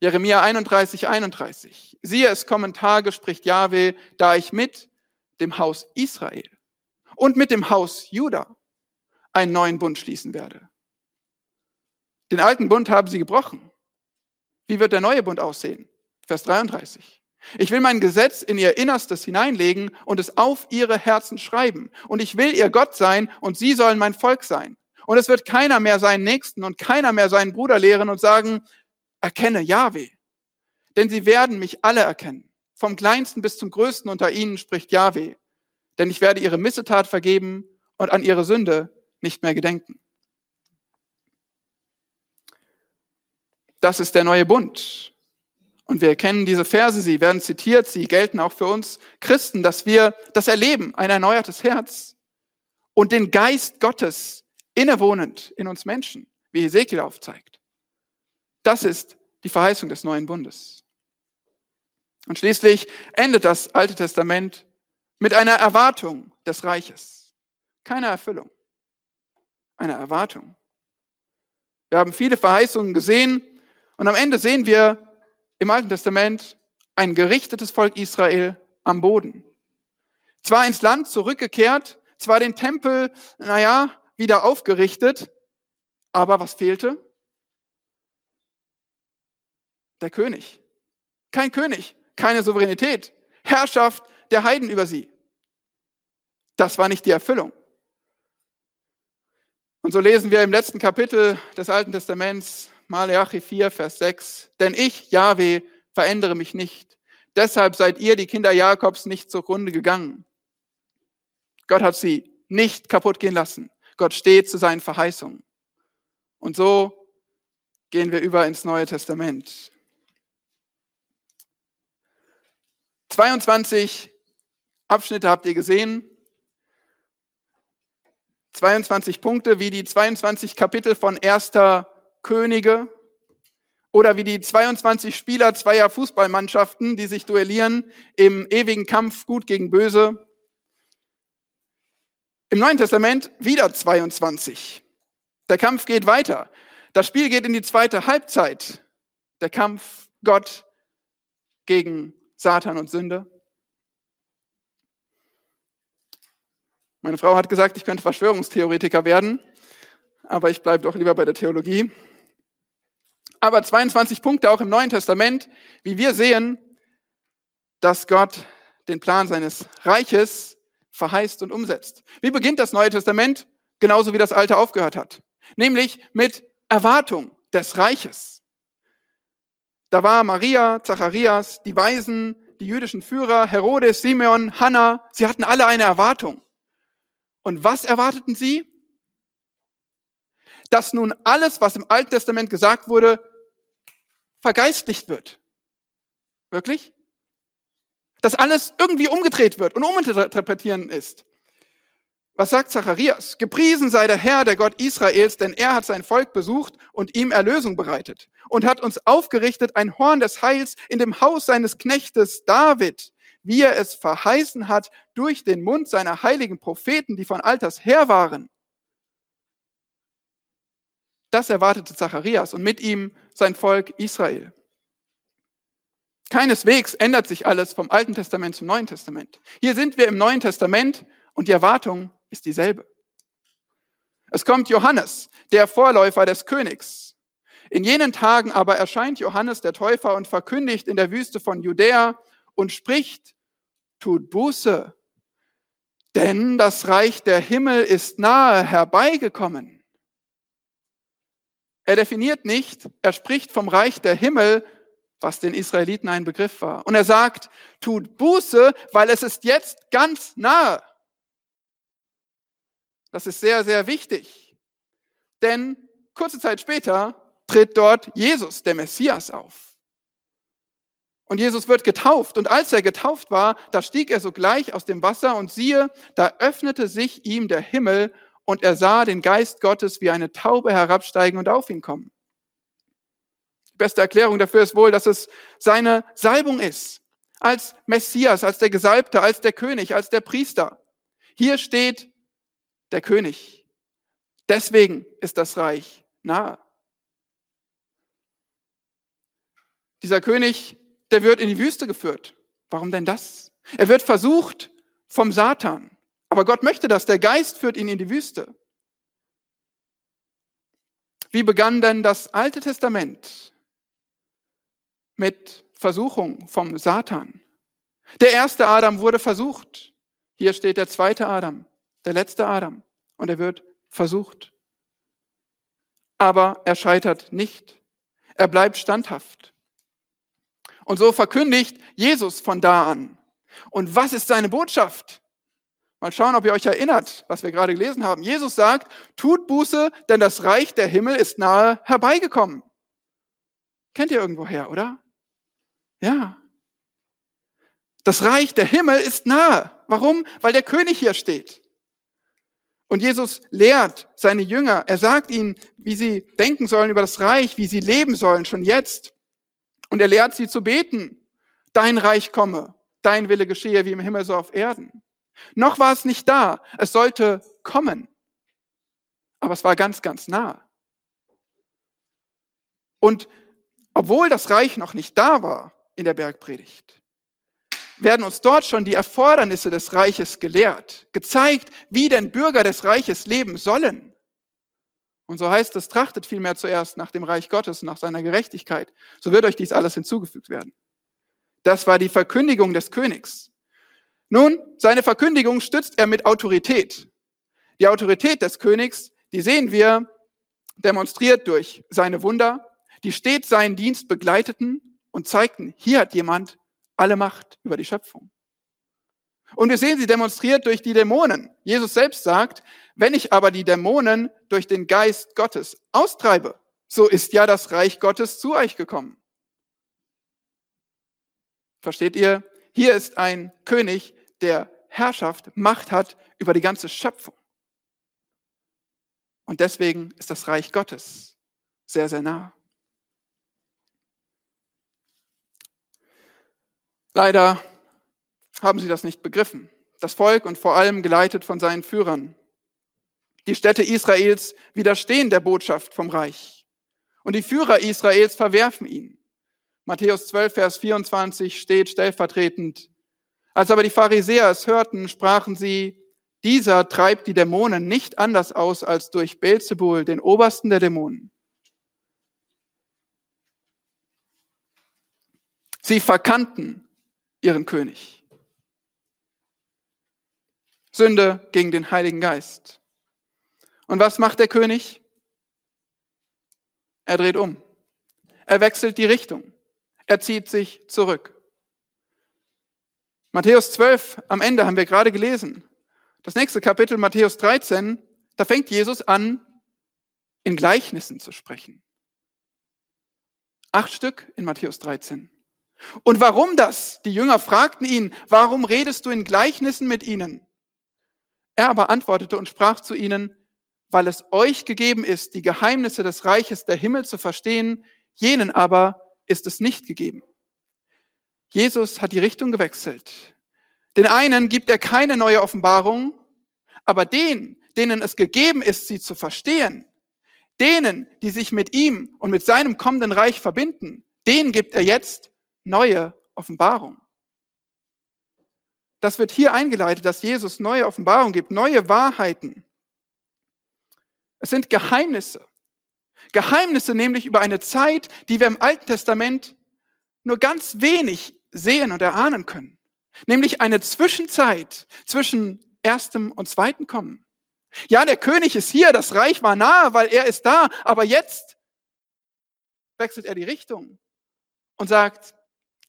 Jeremia 31, 31. Siehe, es kommen Tage, spricht Yahweh, da ich mit dem Haus Israel und mit dem Haus Juda einen neuen Bund schließen werde. Den alten Bund haben sie gebrochen. Wie wird der neue Bund aussehen? Vers 33. Ich will mein Gesetz in ihr Innerstes hineinlegen und es auf ihre Herzen schreiben. Und ich will ihr Gott sein und sie sollen mein Volk sein. Und es wird keiner mehr seinen Nächsten und keiner mehr seinen Bruder lehren und sagen, erkenne Yahweh. Denn sie werden mich alle erkennen. Vom kleinsten bis zum größten unter ihnen spricht Yahweh. Denn ich werde ihre Missetat vergeben und an ihre Sünde nicht mehr gedenken. Das ist der neue Bund. Und wir kennen diese Verse, sie werden zitiert, sie gelten auch für uns Christen, dass wir das erleben, ein erneuertes Herz und den Geist Gottes innewohnend in uns Menschen, wie Ezekiel aufzeigt. Das ist die Verheißung des neuen Bundes. Und schließlich endet das Alte Testament mit einer Erwartung des Reiches. Keine Erfüllung. Eine Erwartung. Wir haben viele Verheißungen gesehen und am Ende sehen wir im Alten Testament ein gerichtetes Volk Israel am Boden. Zwar ins Land zurückgekehrt, zwar den Tempel, naja, wieder aufgerichtet. Aber was fehlte? Der König. Kein König, keine Souveränität, Herrschaft der Heiden über sie. Das war nicht die Erfüllung. Und so lesen wir im letzten Kapitel des Alten Testaments, Malachi 4, Vers 6, denn ich, Yahweh, verändere mich nicht. Deshalb seid ihr, die Kinder Jakobs, nicht zugrunde gegangen. Gott hat sie nicht kaputt gehen lassen. Gott steht zu seinen Verheißungen. Und so gehen wir über ins Neue Testament. 22 Abschnitte habt ihr gesehen. 22 Punkte, wie die 22 Kapitel von 1. Könige oder wie die 22 Spieler zweier Fußballmannschaften, die sich duellieren im ewigen Kampf gut gegen böse. Im Neuen Testament wieder 22. Der Kampf geht weiter. Das Spiel geht in die zweite Halbzeit. Der Kampf Gott gegen Satan und Sünde. Meine Frau hat gesagt, ich könnte Verschwörungstheoretiker werden, aber ich bleibe doch lieber bei der Theologie. Aber 22 Punkte auch im Neuen Testament, wie wir sehen, dass Gott den Plan seines Reiches verheißt und umsetzt. Wie beginnt das Neue Testament? Genauso wie das Alte aufgehört hat. Nämlich mit Erwartung des Reiches. Da war Maria, Zacharias, die Weisen, die jüdischen Führer, Herodes, Simeon, Hannah, sie hatten alle eine Erwartung. Und was erwarteten sie? Dass nun alles, was im Alten Testament gesagt wurde, vergeistlicht wird. Wirklich? Dass alles irgendwie umgedreht wird und uminterpretieren ist. Was sagt Zacharias? Gepriesen sei der Herr, der Gott Israels, denn er hat sein Volk besucht und ihm Erlösung bereitet und hat uns aufgerichtet ein Horn des Heils in dem Haus seines Knechtes David, wie er es verheißen hat durch den Mund seiner heiligen Propheten, die von alters her waren. Das erwartete Zacharias und mit ihm sein Volk Israel. Keineswegs ändert sich alles vom Alten Testament zum Neuen Testament. Hier sind wir im Neuen Testament und die Erwartung ist dieselbe. Es kommt Johannes, der Vorläufer des Königs. In jenen Tagen aber erscheint Johannes der Täufer und verkündigt in der Wüste von Judäa und spricht, tut Buße, denn das Reich der Himmel ist nahe herbeigekommen. Er definiert nicht, er spricht vom Reich der Himmel, was den Israeliten ein Begriff war. Und er sagt, tut Buße, weil es ist jetzt ganz nahe. Das ist sehr, sehr wichtig. Denn kurze Zeit später tritt dort Jesus, der Messias, auf. Und Jesus wird getauft. Und als er getauft war, da stieg er sogleich aus dem Wasser und siehe, da öffnete sich ihm der Himmel und er sah den Geist Gottes wie eine Taube herabsteigen und auf ihn kommen. Die beste Erklärung dafür ist wohl, dass es seine Salbung ist. Als Messias, als der Gesalbte, als der König, als der Priester. Hier steht der König. Deswegen ist das Reich nahe. Dieser König, der wird in die Wüste geführt. Warum denn das? Er wird versucht vom Satan. Aber Gott möchte das. Der Geist führt ihn in die Wüste. Wie begann denn das Alte Testament? Mit Versuchung vom Satan. Der erste Adam wurde versucht. Hier steht der zweite Adam, der letzte Adam. Und er wird versucht. Aber er scheitert nicht. Er bleibt standhaft. Und so verkündigt Jesus von da an. Und was ist seine Botschaft? Mal schauen, ob ihr euch erinnert, was wir gerade gelesen haben. Jesus sagt, tut Buße, denn das Reich der Himmel ist nahe herbeigekommen. Kennt ihr irgendwoher, oder? Ja. Das Reich der Himmel ist nahe. Warum? Weil der König hier steht. Und Jesus lehrt seine Jünger. Er sagt ihnen, wie sie denken sollen über das Reich, wie sie leben sollen, schon jetzt. Und er lehrt sie zu beten. Dein Reich komme, dein Wille geschehe wie im Himmel so auf Erden. Noch war es nicht da. Es sollte kommen. Aber es war ganz, ganz nah. Und obwohl das Reich noch nicht da war in der Bergpredigt, werden uns dort schon die Erfordernisse des Reiches gelehrt, gezeigt, wie denn Bürger des Reiches leben sollen. Und so heißt es, trachtet vielmehr zuerst nach dem Reich Gottes, nach seiner Gerechtigkeit. So wird euch dies alles hinzugefügt werden. Das war die Verkündigung des Königs. Nun, seine Verkündigung stützt er mit Autorität. Die Autorität des Königs, die sehen wir demonstriert durch seine Wunder, die stets seinen Dienst begleiteten und zeigten, hier hat jemand alle Macht über die Schöpfung. Und wir sehen sie demonstriert durch die Dämonen. Jesus selbst sagt, wenn ich aber die Dämonen durch den Geist Gottes austreibe, so ist ja das Reich Gottes zu euch gekommen. Versteht ihr? Hier ist ein König, der Herrschaft, Macht hat über die ganze Schöpfung. Und deswegen ist das Reich Gottes sehr, sehr nah. Leider haben sie das nicht begriffen. Das Volk und vor allem geleitet von seinen Führern. Die Städte Israels widerstehen der Botschaft vom Reich. Und die Führer Israels verwerfen ihn. Matthäus 12, Vers 24 steht stellvertretend. Als aber die Pharisäer es hörten, sprachen sie, dieser treibt die Dämonen nicht anders aus als durch Beelzebul, den obersten der Dämonen. Sie verkannten ihren König. Sünde gegen den Heiligen Geist. Und was macht der König? Er dreht um. Er wechselt die Richtung. Er zieht sich zurück. Matthäus 12, am Ende haben wir gerade gelesen. Das nächste Kapitel, Matthäus 13, da fängt Jesus an, in Gleichnissen zu sprechen. Acht Stück in Matthäus 13. Und warum das? Die Jünger fragten ihn, warum redest du in Gleichnissen mit ihnen? Er aber antwortete und sprach zu ihnen, weil es euch gegeben ist, die Geheimnisse des Reiches der Himmel zu verstehen, jenen aber ist es nicht gegeben. Jesus hat die Richtung gewechselt. Den einen gibt er keine neue Offenbarung, aber den, denen es gegeben ist, sie zu verstehen, denen, die sich mit ihm und mit seinem kommenden Reich verbinden, denen gibt er jetzt neue Offenbarung. Das wird hier eingeleitet, dass Jesus neue Offenbarung gibt, neue Wahrheiten. Es sind Geheimnisse. Geheimnisse nämlich über eine Zeit, die wir im Alten Testament nur ganz wenig sehen und erahnen können. Nämlich eine Zwischenzeit zwischen erstem und zweiten Kommen. Ja, der König ist hier, das Reich war nahe, weil er ist da, aber jetzt wechselt er die Richtung und sagt,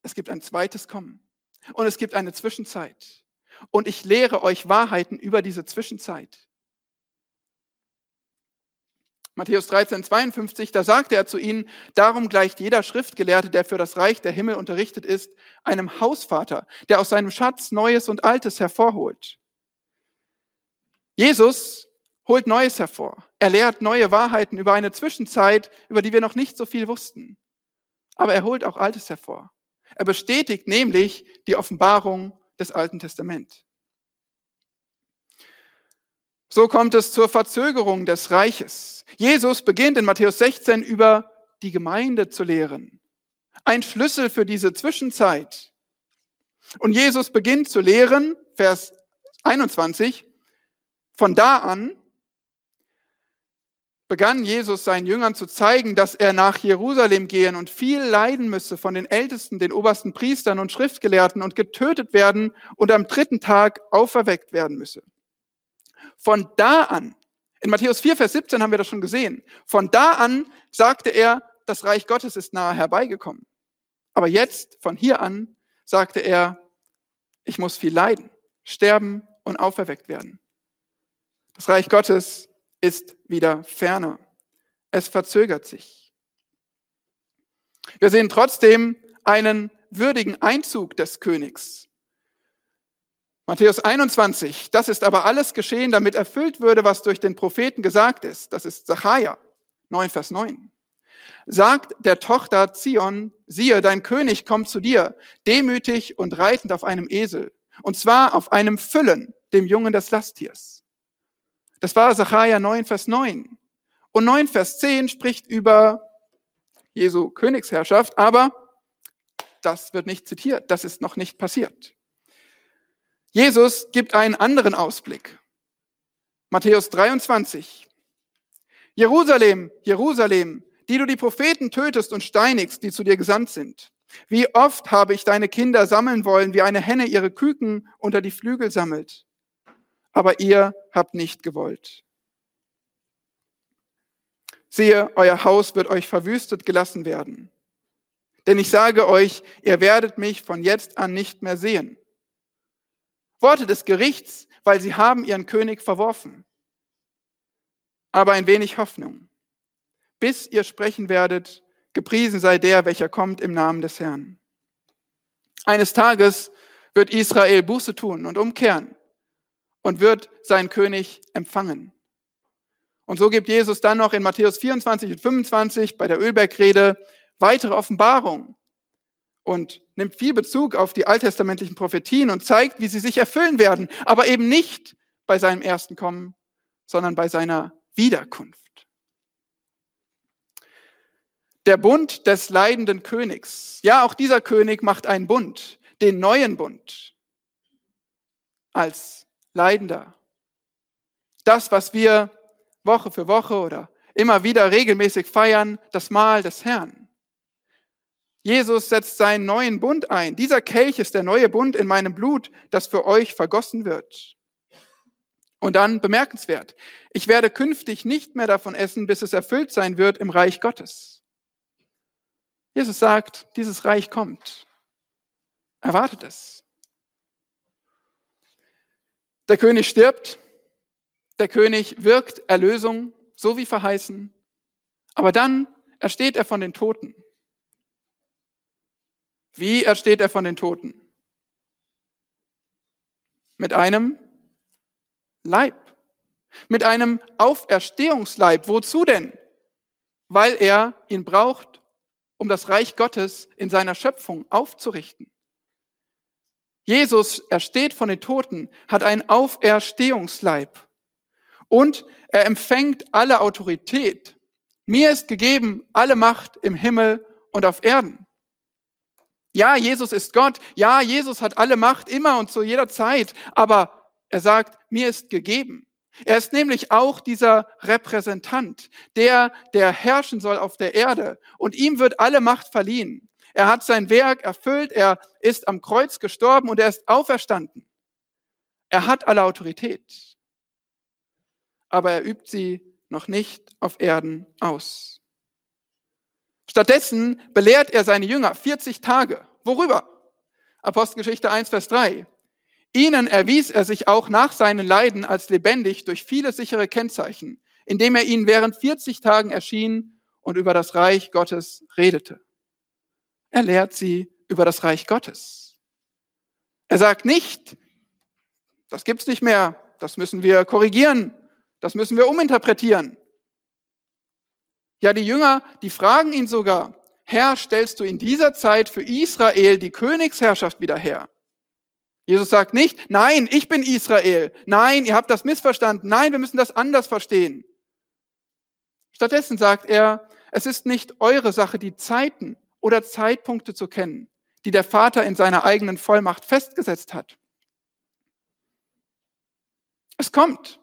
es gibt ein zweites Kommen und es gibt eine Zwischenzeit. Und ich lehre euch Wahrheiten über diese Zwischenzeit. Matthäus 13, 52, da sagte er zu ihnen, darum gleicht jeder Schriftgelehrte, der für das Reich der Himmel unterrichtet ist, einem Hausvater, der aus seinem Schatz Neues und Altes hervorholt. Jesus holt Neues hervor. Er lehrt neue Wahrheiten über eine Zwischenzeit, über die wir noch nicht so viel wussten. Aber er holt auch Altes hervor. Er bestätigt nämlich die Offenbarung des Alten Testaments. So kommt es zur Verzögerung des Reiches. Jesus beginnt in Matthäus 16 über die Gemeinde zu lehren. Ein Schlüssel für diese Zwischenzeit. Und Jesus beginnt zu lehren, Vers 21, von da an begann Jesus seinen Jüngern zu zeigen, dass er nach Jerusalem gehen und viel leiden müsse von den Ältesten, den obersten Priestern und Schriftgelehrten und getötet werden und am dritten Tag auferweckt werden müsse. Von da an, in Matthäus 4, Vers 17 haben wir das schon gesehen, von da an sagte er, das Reich Gottes ist nahe herbeigekommen. Aber jetzt, von hier an, sagte er, ich muss viel leiden, sterben und auferweckt werden. Das Reich Gottes ist wieder ferner. Es verzögert sich. Wir sehen trotzdem einen würdigen Einzug des Königs. Matthäus 21, das ist aber alles geschehen, damit erfüllt würde, was durch den Propheten gesagt ist. Das ist Zachariah 9, Vers 9. Sagt der Tochter Zion, siehe, dein König kommt zu dir, demütig und reitend auf einem Esel, und zwar auf einem Füllen, dem Jungen des Lasttiers. Das war Sacharja 9, Vers 9. Und 9, Vers 10 spricht über Jesu Königsherrschaft, aber das wird nicht zitiert, das ist noch nicht passiert. Jesus gibt einen anderen Ausblick. Matthäus 23. Jerusalem, Jerusalem, die du die Propheten tötest und steinigst, die zu dir gesandt sind. Wie oft habe ich deine Kinder sammeln wollen, wie eine Henne ihre Küken unter die Flügel sammelt aber ihr habt nicht gewollt. Siehe, euer Haus wird euch verwüstet gelassen werden. Denn ich sage euch, ihr werdet mich von jetzt an nicht mehr sehen. Worte des Gerichts, weil sie haben ihren König verworfen. Aber ein wenig Hoffnung, bis ihr sprechen werdet, gepriesen sei der, welcher kommt im Namen des Herrn. Eines Tages wird Israel Buße tun und umkehren und wird seinen König empfangen. Und so gibt Jesus dann noch in Matthäus 24 und 25 bei der Ölbergrede weitere Offenbarungen und nimmt viel Bezug auf die alttestamentlichen Prophetien und zeigt, wie sie sich erfüllen werden, aber eben nicht bei seinem ersten Kommen, sondern bei seiner Wiederkunft. Der Bund des leidenden Königs. Ja, auch dieser König macht einen Bund, den neuen Bund als Leidender. Das, was wir Woche für Woche oder immer wieder regelmäßig feiern, das Mahl des Herrn. Jesus setzt seinen neuen Bund ein. Dieser Kelch ist der neue Bund in meinem Blut, das für euch vergossen wird. Und dann bemerkenswert, ich werde künftig nicht mehr davon essen, bis es erfüllt sein wird im Reich Gottes. Jesus sagt, dieses Reich kommt. Erwartet es. Der König stirbt, der König wirkt Erlösung, so wie verheißen, aber dann ersteht er von den Toten. Wie ersteht er von den Toten? Mit einem Leib. Mit einem Auferstehungsleib. Wozu denn? Weil er ihn braucht, um das Reich Gottes in seiner Schöpfung aufzurichten. Jesus ersteht von den Toten, hat einen Auferstehungsleib und er empfängt alle Autorität. Mir ist gegeben alle Macht im Himmel und auf Erden. Ja, Jesus ist Gott. Ja, Jesus hat alle Macht immer und zu jeder Zeit. Aber er sagt, mir ist gegeben. Er ist nämlich auch dieser Repräsentant, der, der herrschen soll auf der Erde. Und ihm wird alle Macht verliehen. Er hat sein Werk erfüllt. Er ist am Kreuz gestorben und er ist auferstanden. Er hat alle Autorität. Aber er übt sie noch nicht auf Erden aus. Stattdessen belehrt er seine Jünger 40 Tage. Worüber? Apostelgeschichte 1, Vers 3. Ihnen erwies er sich auch nach seinen Leiden als lebendig durch viele sichere Kennzeichen, indem er ihnen während 40 Tagen erschien und über das Reich Gottes redete. Er lehrt sie über das Reich Gottes. Er sagt nicht, das gibt's nicht mehr, das müssen wir korrigieren, das müssen wir uminterpretieren. Ja, die Jünger, die fragen ihn sogar, Herr, stellst du in dieser Zeit für Israel die Königsherrschaft wieder her? Jesus sagt nicht, nein, ich bin Israel. Nein, ihr habt das missverstanden. Nein, wir müssen das anders verstehen. Stattdessen sagt er, es ist nicht eure Sache, die Zeiten oder Zeitpunkte zu kennen, die der Vater in seiner eigenen Vollmacht festgesetzt hat. Es kommt.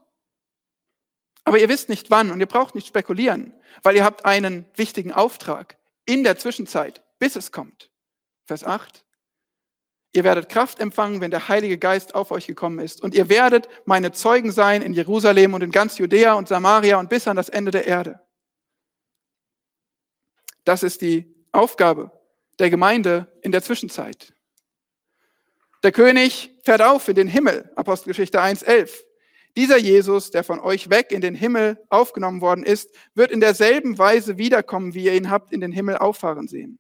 Aber ihr wisst nicht wann und ihr braucht nicht spekulieren, weil ihr habt einen wichtigen Auftrag in der Zwischenzeit, bis es kommt. Vers 8. Ihr werdet Kraft empfangen, wenn der Heilige Geist auf euch gekommen ist. Und ihr werdet meine Zeugen sein in Jerusalem und in ganz Judäa und Samaria und bis an das Ende der Erde. Das ist die Aufgabe der Gemeinde in der Zwischenzeit. Der König fährt auf in den Himmel, Apostelgeschichte 1.11. Dieser Jesus, der von euch weg in den Himmel aufgenommen worden ist, wird in derselben Weise wiederkommen, wie ihr ihn habt in den Himmel auffahren sehen.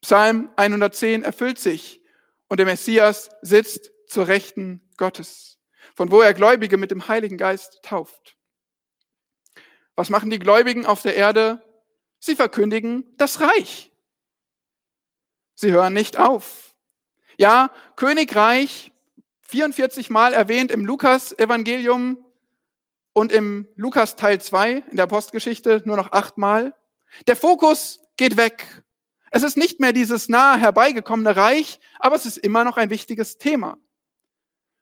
Psalm 110 erfüllt sich und der Messias sitzt zur Rechten Gottes, von wo er Gläubige mit dem Heiligen Geist tauft. Was machen die Gläubigen auf der Erde? Sie verkündigen das Reich. Sie hören nicht auf. Ja, Königreich 44 Mal erwähnt im Lukas-Evangelium und im Lukas Teil 2 in der Apostelgeschichte nur noch achtmal. Der Fokus geht weg. Es ist nicht mehr dieses nahe herbeigekommene Reich, aber es ist immer noch ein wichtiges Thema.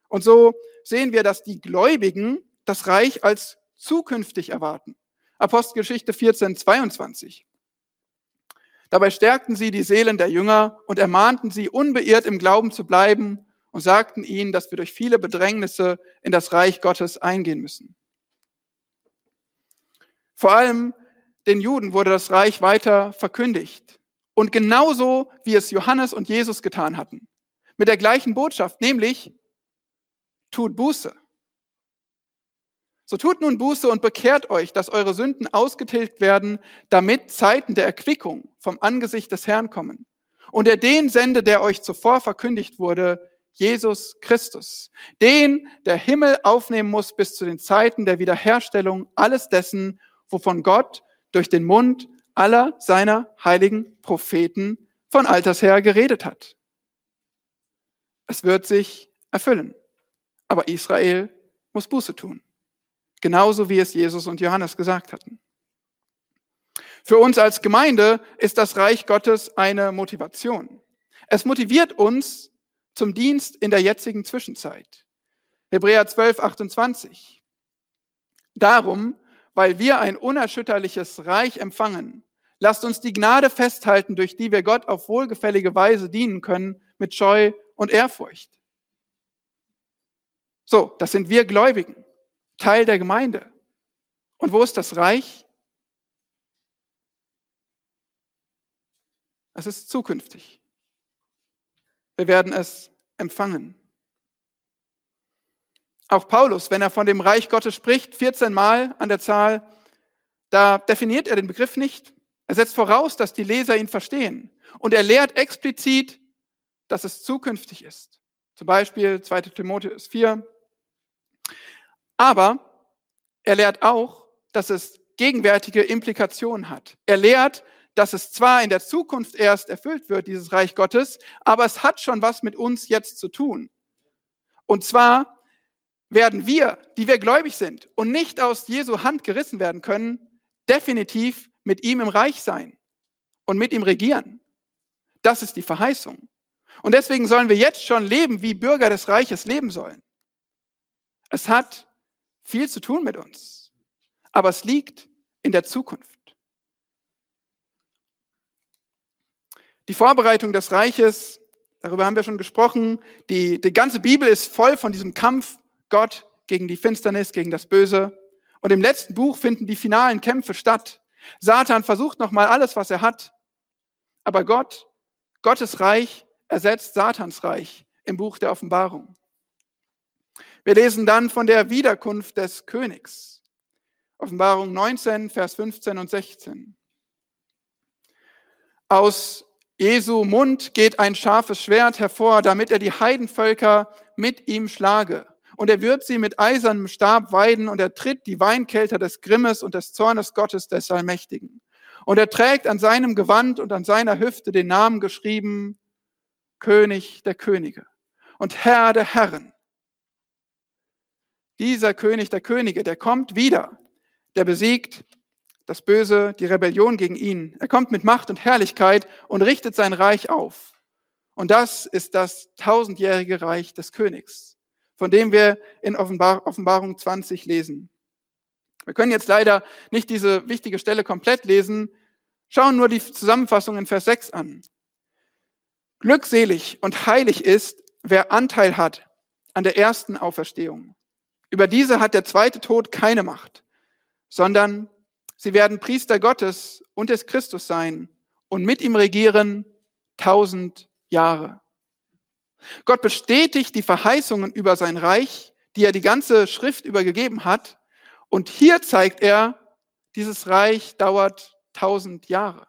Und so sehen wir, dass die Gläubigen das Reich als zukünftig erwarten. Apostelgeschichte 14, 22. Dabei stärkten sie die Seelen der Jünger und ermahnten sie, unbeirrt im Glauben zu bleiben und sagten ihnen, dass wir durch viele Bedrängnisse in das Reich Gottes eingehen müssen. Vor allem den Juden wurde das Reich weiter verkündigt. Und genauso wie es Johannes und Jesus getan hatten. Mit der gleichen Botschaft, nämlich tut Buße. So tut nun Buße und bekehrt euch, dass eure Sünden ausgetilgt werden, damit Zeiten der Erquickung vom Angesicht des Herrn kommen. Und er den sende, der euch zuvor verkündigt wurde, Jesus Christus, den der Himmel aufnehmen muss bis zu den Zeiten der Wiederherstellung alles dessen, wovon Gott durch den Mund aller seiner heiligen Propheten von alters her geredet hat. Es wird sich erfüllen. Aber Israel muss Buße tun. Genauso wie es Jesus und Johannes gesagt hatten. Für uns als Gemeinde ist das Reich Gottes eine Motivation. Es motiviert uns zum Dienst in der jetzigen Zwischenzeit. Hebräer 12, 28. Darum, weil wir ein unerschütterliches Reich empfangen, lasst uns die Gnade festhalten, durch die wir Gott auf wohlgefällige Weise dienen können, mit Scheu und Ehrfurcht. So, das sind wir Gläubigen, Teil der Gemeinde. Und wo ist das Reich? Es ist zukünftig. Wir werden es empfangen. Auch Paulus, wenn er von dem Reich Gottes spricht, 14 Mal an der Zahl, da definiert er den Begriff nicht. Er setzt voraus, dass die Leser ihn verstehen. Und er lehrt explizit, dass es zukünftig ist. Zum Beispiel 2 Timotheus 4. Aber er lehrt auch, dass es gegenwärtige Implikationen hat. Er lehrt, dass es zwar in der Zukunft erst erfüllt wird, dieses Reich Gottes, aber es hat schon was mit uns jetzt zu tun. Und zwar werden wir, die wir gläubig sind und nicht aus Jesu Hand gerissen werden können, definitiv mit ihm im Reich sein und mit ihm regieren. Das ist die Verheißung. Und deswegen sollen wir jetzt schon leben, wie Bürger des Reiches leben sollen. Es hat viel zu tun mit uns, aber es liegt in der Zukunft. Die Vorbereitung des Reiches, darüber haben wir schon gesprochen, die, die ganze Bibel ist voll von diesem Kampf Gott gegen die Finsternis, gegen das Böse. Und im letzten Buch finden die finalen Kämpfe statt. Satan versucht nochmal alles, was er hat. Aber Gott, Gottes Reich ersetzt Satans Reich im Buch der Offenbarung. Wir lesen dann von der Wiederkunft des Königs. Offenbarung 19, Vers 15 und 16. Aus Jesu Mund geht ein scharfes Schwert hervor, damit er die Heidenvölker mit ihm schlage. Und er wird sie mit eisernem Stab weiden und er tritt die Weinkelter des Grimmes und des Zornes Gottes des Allmächtigen. Und er trägt an seinem Gewand und an seiner Hüfte den Namen geschrieben, König der Könige und Herr der Herren. Dieser König der Könige, der kommt wieder, der besiegt das Böse, die Rebellion gegen ihn. Er kommt mit Macht und Herrlichkeit und richtet sein Reich auf. Und das ist das tausendjährige Reich des Königs von dem wir in Offenbar Offenbarung 20 lesen. Wir können jetzt leider nicht diese wichtige Stelle komplett lesen, schauen nur die Zusammenfassung in Vers 6 an. Glückselig und heilig ist, wer Anteil hat an der ersten Auferstehung. Über diese hat der zweite Tod keine Macht, sondern sie werden Priester Gottes und des Christus sein und mit ihm regieren tausend Jahre. Gott bestätigt die Verheißungen über sein Reich, die er die ganze Schrift übergegeben hat. Und hier zeigt er, dieses Reich dauert tausend Jahre.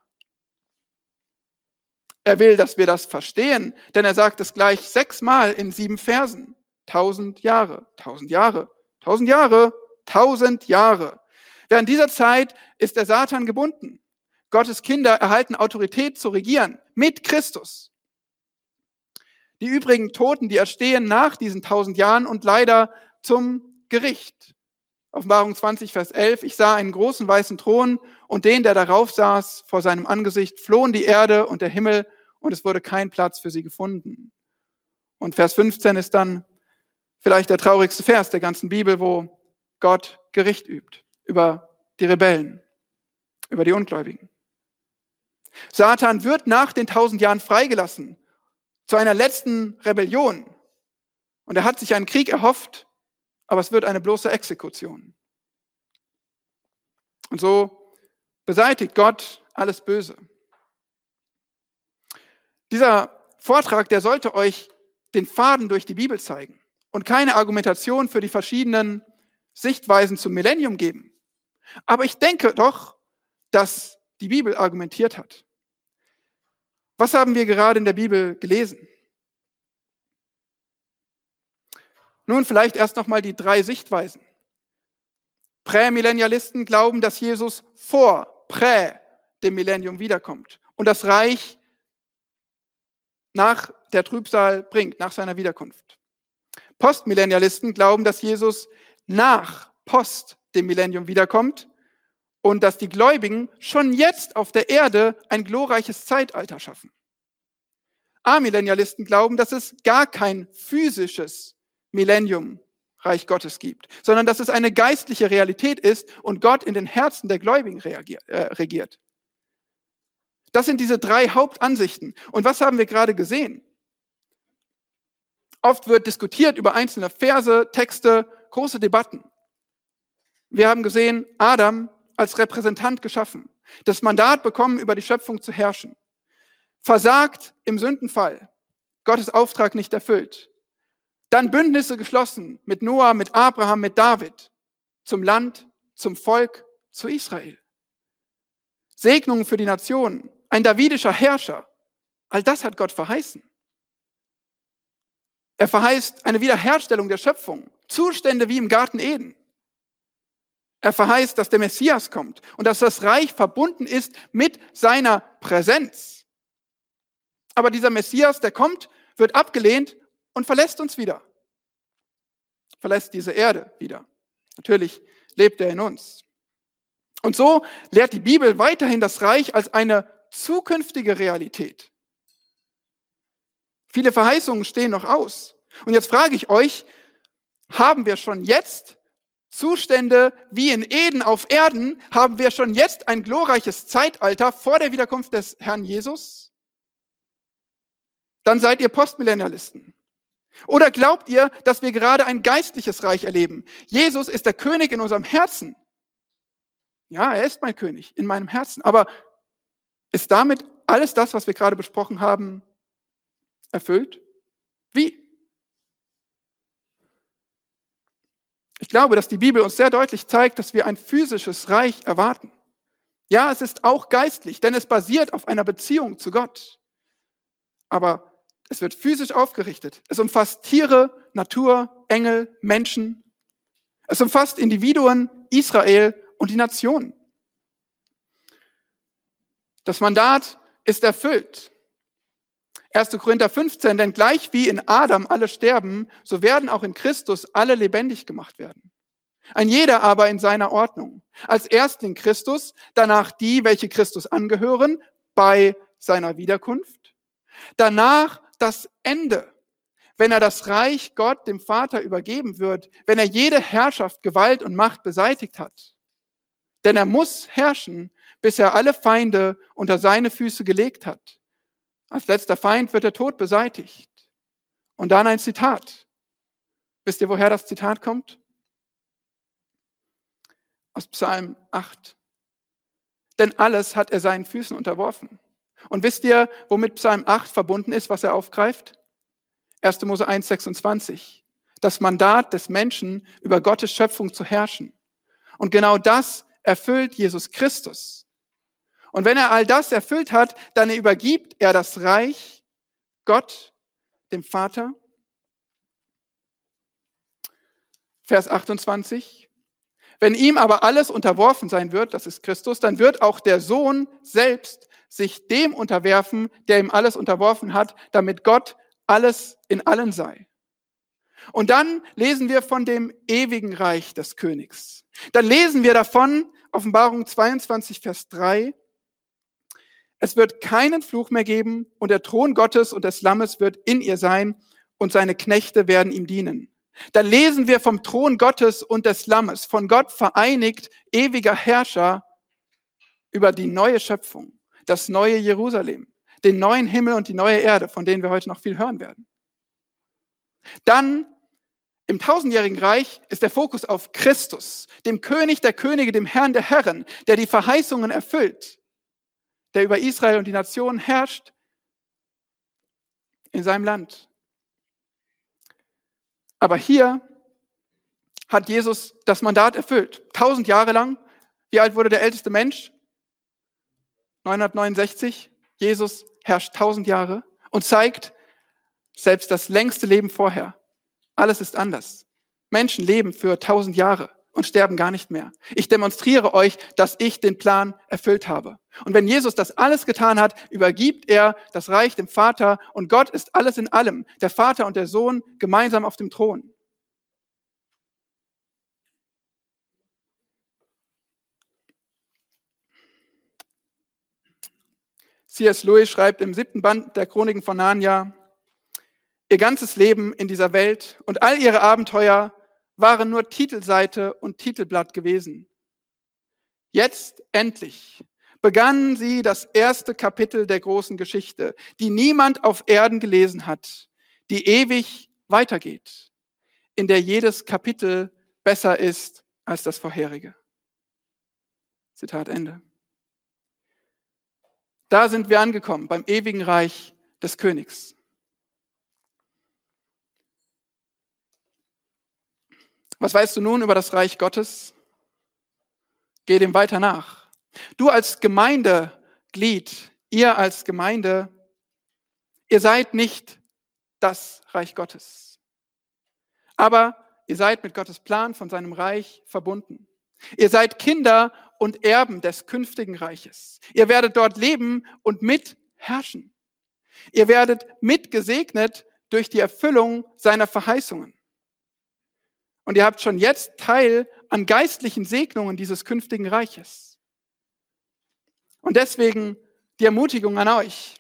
Er will, dass wir das verstehen, denn er sagt es gleich sechsmal in sieben Versen. Tausend Jahre, tausend Jahre, tausend Jahre, tausend Jahre. Während dieser Zeit ist der Satan gebunden. Gottes Kinder erhalten Autorität zu regieren mit Christus. Die übrigen Toten, die erstehen nach diesen tausend Jahren und leider zum Gericht. Offenbarung 20, Vers 11. Ich sah einen großen weißen Thron und den, der darauf saß, vor seinem Angesicht flohen die Erde und der Himmel und es wurde kein Platz für sie gefunden. Und Vers 15 ist dann vielleicht der traurigste Vers der ganzen Bibel, wo Gott Gericht übt über die Rebellen, über die Ungläubigen. Satan wird nach den tausend Jahren freigelassen zu einer letzten Rebellion. Und er hat sich einen Krieg erhofft, aber es wird eine bloße Exekution. Und so beseitigt Gott alles Böse. Dieser Vortrag, der sollte euch den Faden durch die Bibel zeigen und keine Argumentation für die verschiedenen Sichtweisen zum Millennium geben. Aber ich denke doch, dass die Bibel argumentiert hat. Was haben wir gerade in der Bibel gelesen? Nun vielleicht erst nochmal die drei Sichtweisen. Prämillennialisten glauben, dass Jesus vor, prä dem Millennium wiederkommt und das Reich nach der Trübsal bringt, nach seiner Wiederkunft. Postmillennialisten glauben, dass Jesus nach, post dem Millennium wiederkommt und dass die Gläubigen schon jetzt auf der Erde ein glorreiches Zeitalter schaffen. Amillennialisten glauben, dass es gar kein physisches Millennium Reich Gottes gibt, sondern dass es eine geistliche Realität ist und Gott in den Herzen der Gläubigen äh, regiert. Das sind diese drei Hauptansichten. Und was haben wir gerade gesehen? Oft wird diskutiert über einzelne Verse, Texte, große Debatten. Wir haben gesehen, Adam als Repräsentant geschaffen, das Mandat bekommen, über die Schöpfung zu herrschen. Versagt im Sündenfall, Gottes Auftrag nicht erfüllt. Dann Bündnisse geschlossen mit Noah, mit Abraham, mit David zum Land, zum Volk, zu Israel. Segnungen für die Nationen, ein davidischer Herrscher. All das hat Gott verheißen. Er verheißt eine Wiederherstellung der Schöpfung, Zustände wie im Garten Eden. Er verheißt, dass der Messias kommt und dass das Reich verbunden ist mit seiner Präsenz. Aber dieser Messias, der kommt, wird abgelehnt und verlässt uns wieder. Verlässt diese Erde wieder. Natürlich lebt er in uns. Und so lehrt die Bibel weiterhin das Reich als eine zukünftige Realität. Viele Verheißungen stehen noch aus. Und jetzt frage ich euch, haben wir schon jetzt Zustände wie in Eden auf Erden? Haben wir schon jetzt ein glorreiches Zeitalter vor der Wiederkunft des Herrn Jesus? Dann seid ihr Postmillennialisten. Oder glaubt ihr, dass wir gerade ein geistliches Reich erleben? Jesus ist der König in unserem Herzen. Ja, er ist mein König in meinem Herzen. Aber ist damit alles das, was wir gerade besprochen haben, erfüllt? Wie? Ich glaube, dass die Bibel uns sehr deutlich zeigt, dass wir ein physisches Reich erwarten. Ja, es ist auch geistlich, denn es basiert auf einer Beziehung zu Gott. Aber es wird physisch aufgerichtet. Es umfasst Tiere, Natur, Engel, Menschen. Es umfasst Individuen, Israel und die Nationen. Das Mandat ist erfüllt. 1. Korinther 15, denn gleich wie in Adam alle sterben, so werden auch in Christus alle lebendig gemacht werden. Ein jeder aber in seiner Ordnung. Als Erstling Christus, danach die, welche Christus angehören, bei seiner Wiederkunft. Danach das Ende, wenn er das Reich Gott, dem Vater, übergeben wird, wenn er jede Herrschaft, Gewalt und Macht beseitigt hat. Denn er muss herrschen, bis er alle Feinde unter seine Füße gelegt hat. Als letzter Feind wird der Tod beseitigt. Und dann ein Zitat. Wisst ihr, woher das Zitat kommt? Aus Psalm 8. Denn alles hat er seinen Füßen unterworfen. Und wisst ihr, womit Psalm 8 verbunden ist, was er aufgreift? 1. Mose 1, 26. Das Mandat des Menschen, über Gottes Schöpfung zu herrschen. Und genau das erfüllt Jesus Christus. Und wenn er all das erfüllt hat, dann übergibt er das Reich Gott, dem Vater. Vers 28. Wenn ihm aber alles unterworfen sein wird, das ist Christus, dann wird auch der Sohn selbst sich dem unterwerfen, der ihm alles unterworfen hat, damit Gott alles in allen sei. Und dann lesen wir von dem ewigen Reich des Königs. Dann lesen wir davon, Offenbarung 22, Vers 3, es wird keinen Fluch mehr geben und der Thron Gottes und des Lammes wird in ihr sein und seine Knechte werden ihm dienen. Dann lesen wir vom Thron Gottes und des Lammes, von Gott vereinigt, ewiger Herrscher über die neue Schöpfung das neue Jerusalem, den neuen Himmel und die neue Erde, von denen wir heute noch viel hören werden. Dann im tausendjährigen Reich ist der Fokus auf Christus, dem König der Könige, dem Herrn der Herren, der die Verheißungen erfüllt, der über Israel und die Nationen herrscht in seinem Land. Aber hier hat Jesus das Mandat erfüllt. Tausend Jahre lang. Wie alt wurde der älteste Mensch? 969, Jesus herrscht tausend Jahre und zeigt selbst das längste Leben vorher. Alles ist anders. Menschen leben für tausend Jahre und sterben gar nicht mehr. Ich demonstriere euch, dass ich den Plan erfüllt habe. Und wenn Jesus das alles getan hat, übergibt er das Reich dem Vater und Gott ist alles in allem, der Vater und der Sohn gemeinsam auf dem Thron. C.S. Lewis schreibt im siebten Band der Chroniken von Narnia, ihr ganzes Leben in dieser Welt und all ihre Abenteuer waren nur Titelseite und Titelblatt gewesen. Jetzt endlich begannen sie das erste Kapitel der großen Geschichte, die niemand auf Erden gelesen hat, die ewig weitergeht, in der jedes Kapitel besser ist als das vorherige. Zitat Ende. Da sind wir angekommen, beim ewigen Reich des Königs. Was weißt du nun über das Reich Gottes? Geh dem weiter nach. Du als Gemeindeglied, ihr als Gemeinde, ihr seid nicht das Reich Gottes. Aber ihr seid mit Gottes Plan von seinem Reich verbunden. Ihr seid Kinder und Erben des künftigen Reiches. Ihr werdet dort leben und mit herrschen. Ihr werdet mitgesegnet durch die Erfüllung seiner Verheißungen. Und ihr habt schon jetzt Teil an geistlichen Segnungen dieses künftigen Reiches. Und deswegen die Ermutigung an euch.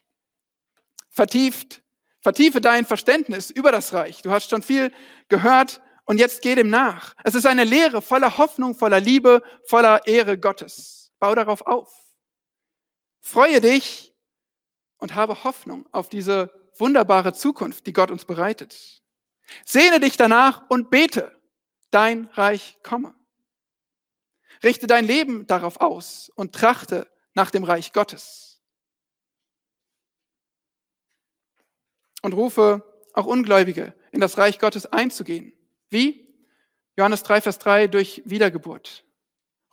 Vertieft, vertiefe dein Verständnis über das Reich. Du hast schon viel gehört und jetzt geh dem nach. Es ist eine Lehre voller Hoffnung, voller Liebe, voller Ehre Gottes. Bau darauf auf. Freue dich und habe Hoffnung auf diese wunderbare Zukunft, die Gott uns bereitet. Sehne dich danach und bete, dein Reich komme. Richte dein Leben darauf aus und trachte nach dem Reich Gottes. Und rufe auch Ungläubige in das Reich Gottes einzugehen. Wie? Johannes 3, Vers 3 durch Wiedergeburt.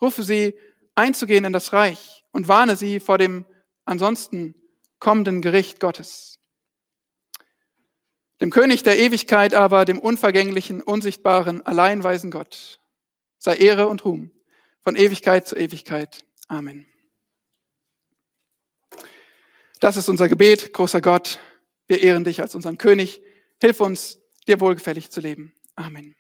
Rufe sie einzugehen in das Reich und warne sie vor dem ansonsten kommenden Gericht Gottes. Dem König der Ewigkeit aber, dem unvergänglichen, unsichtbaren, alleinweisen Gott, sei Ehre und Ruhm von Ewigkeit zu Ewigkeit. Amen. Das ist unser Gebet, großer Gott. Wir ehren dich als unseren König. Hilf uns, dir wohlgefällig zu leben. Amen.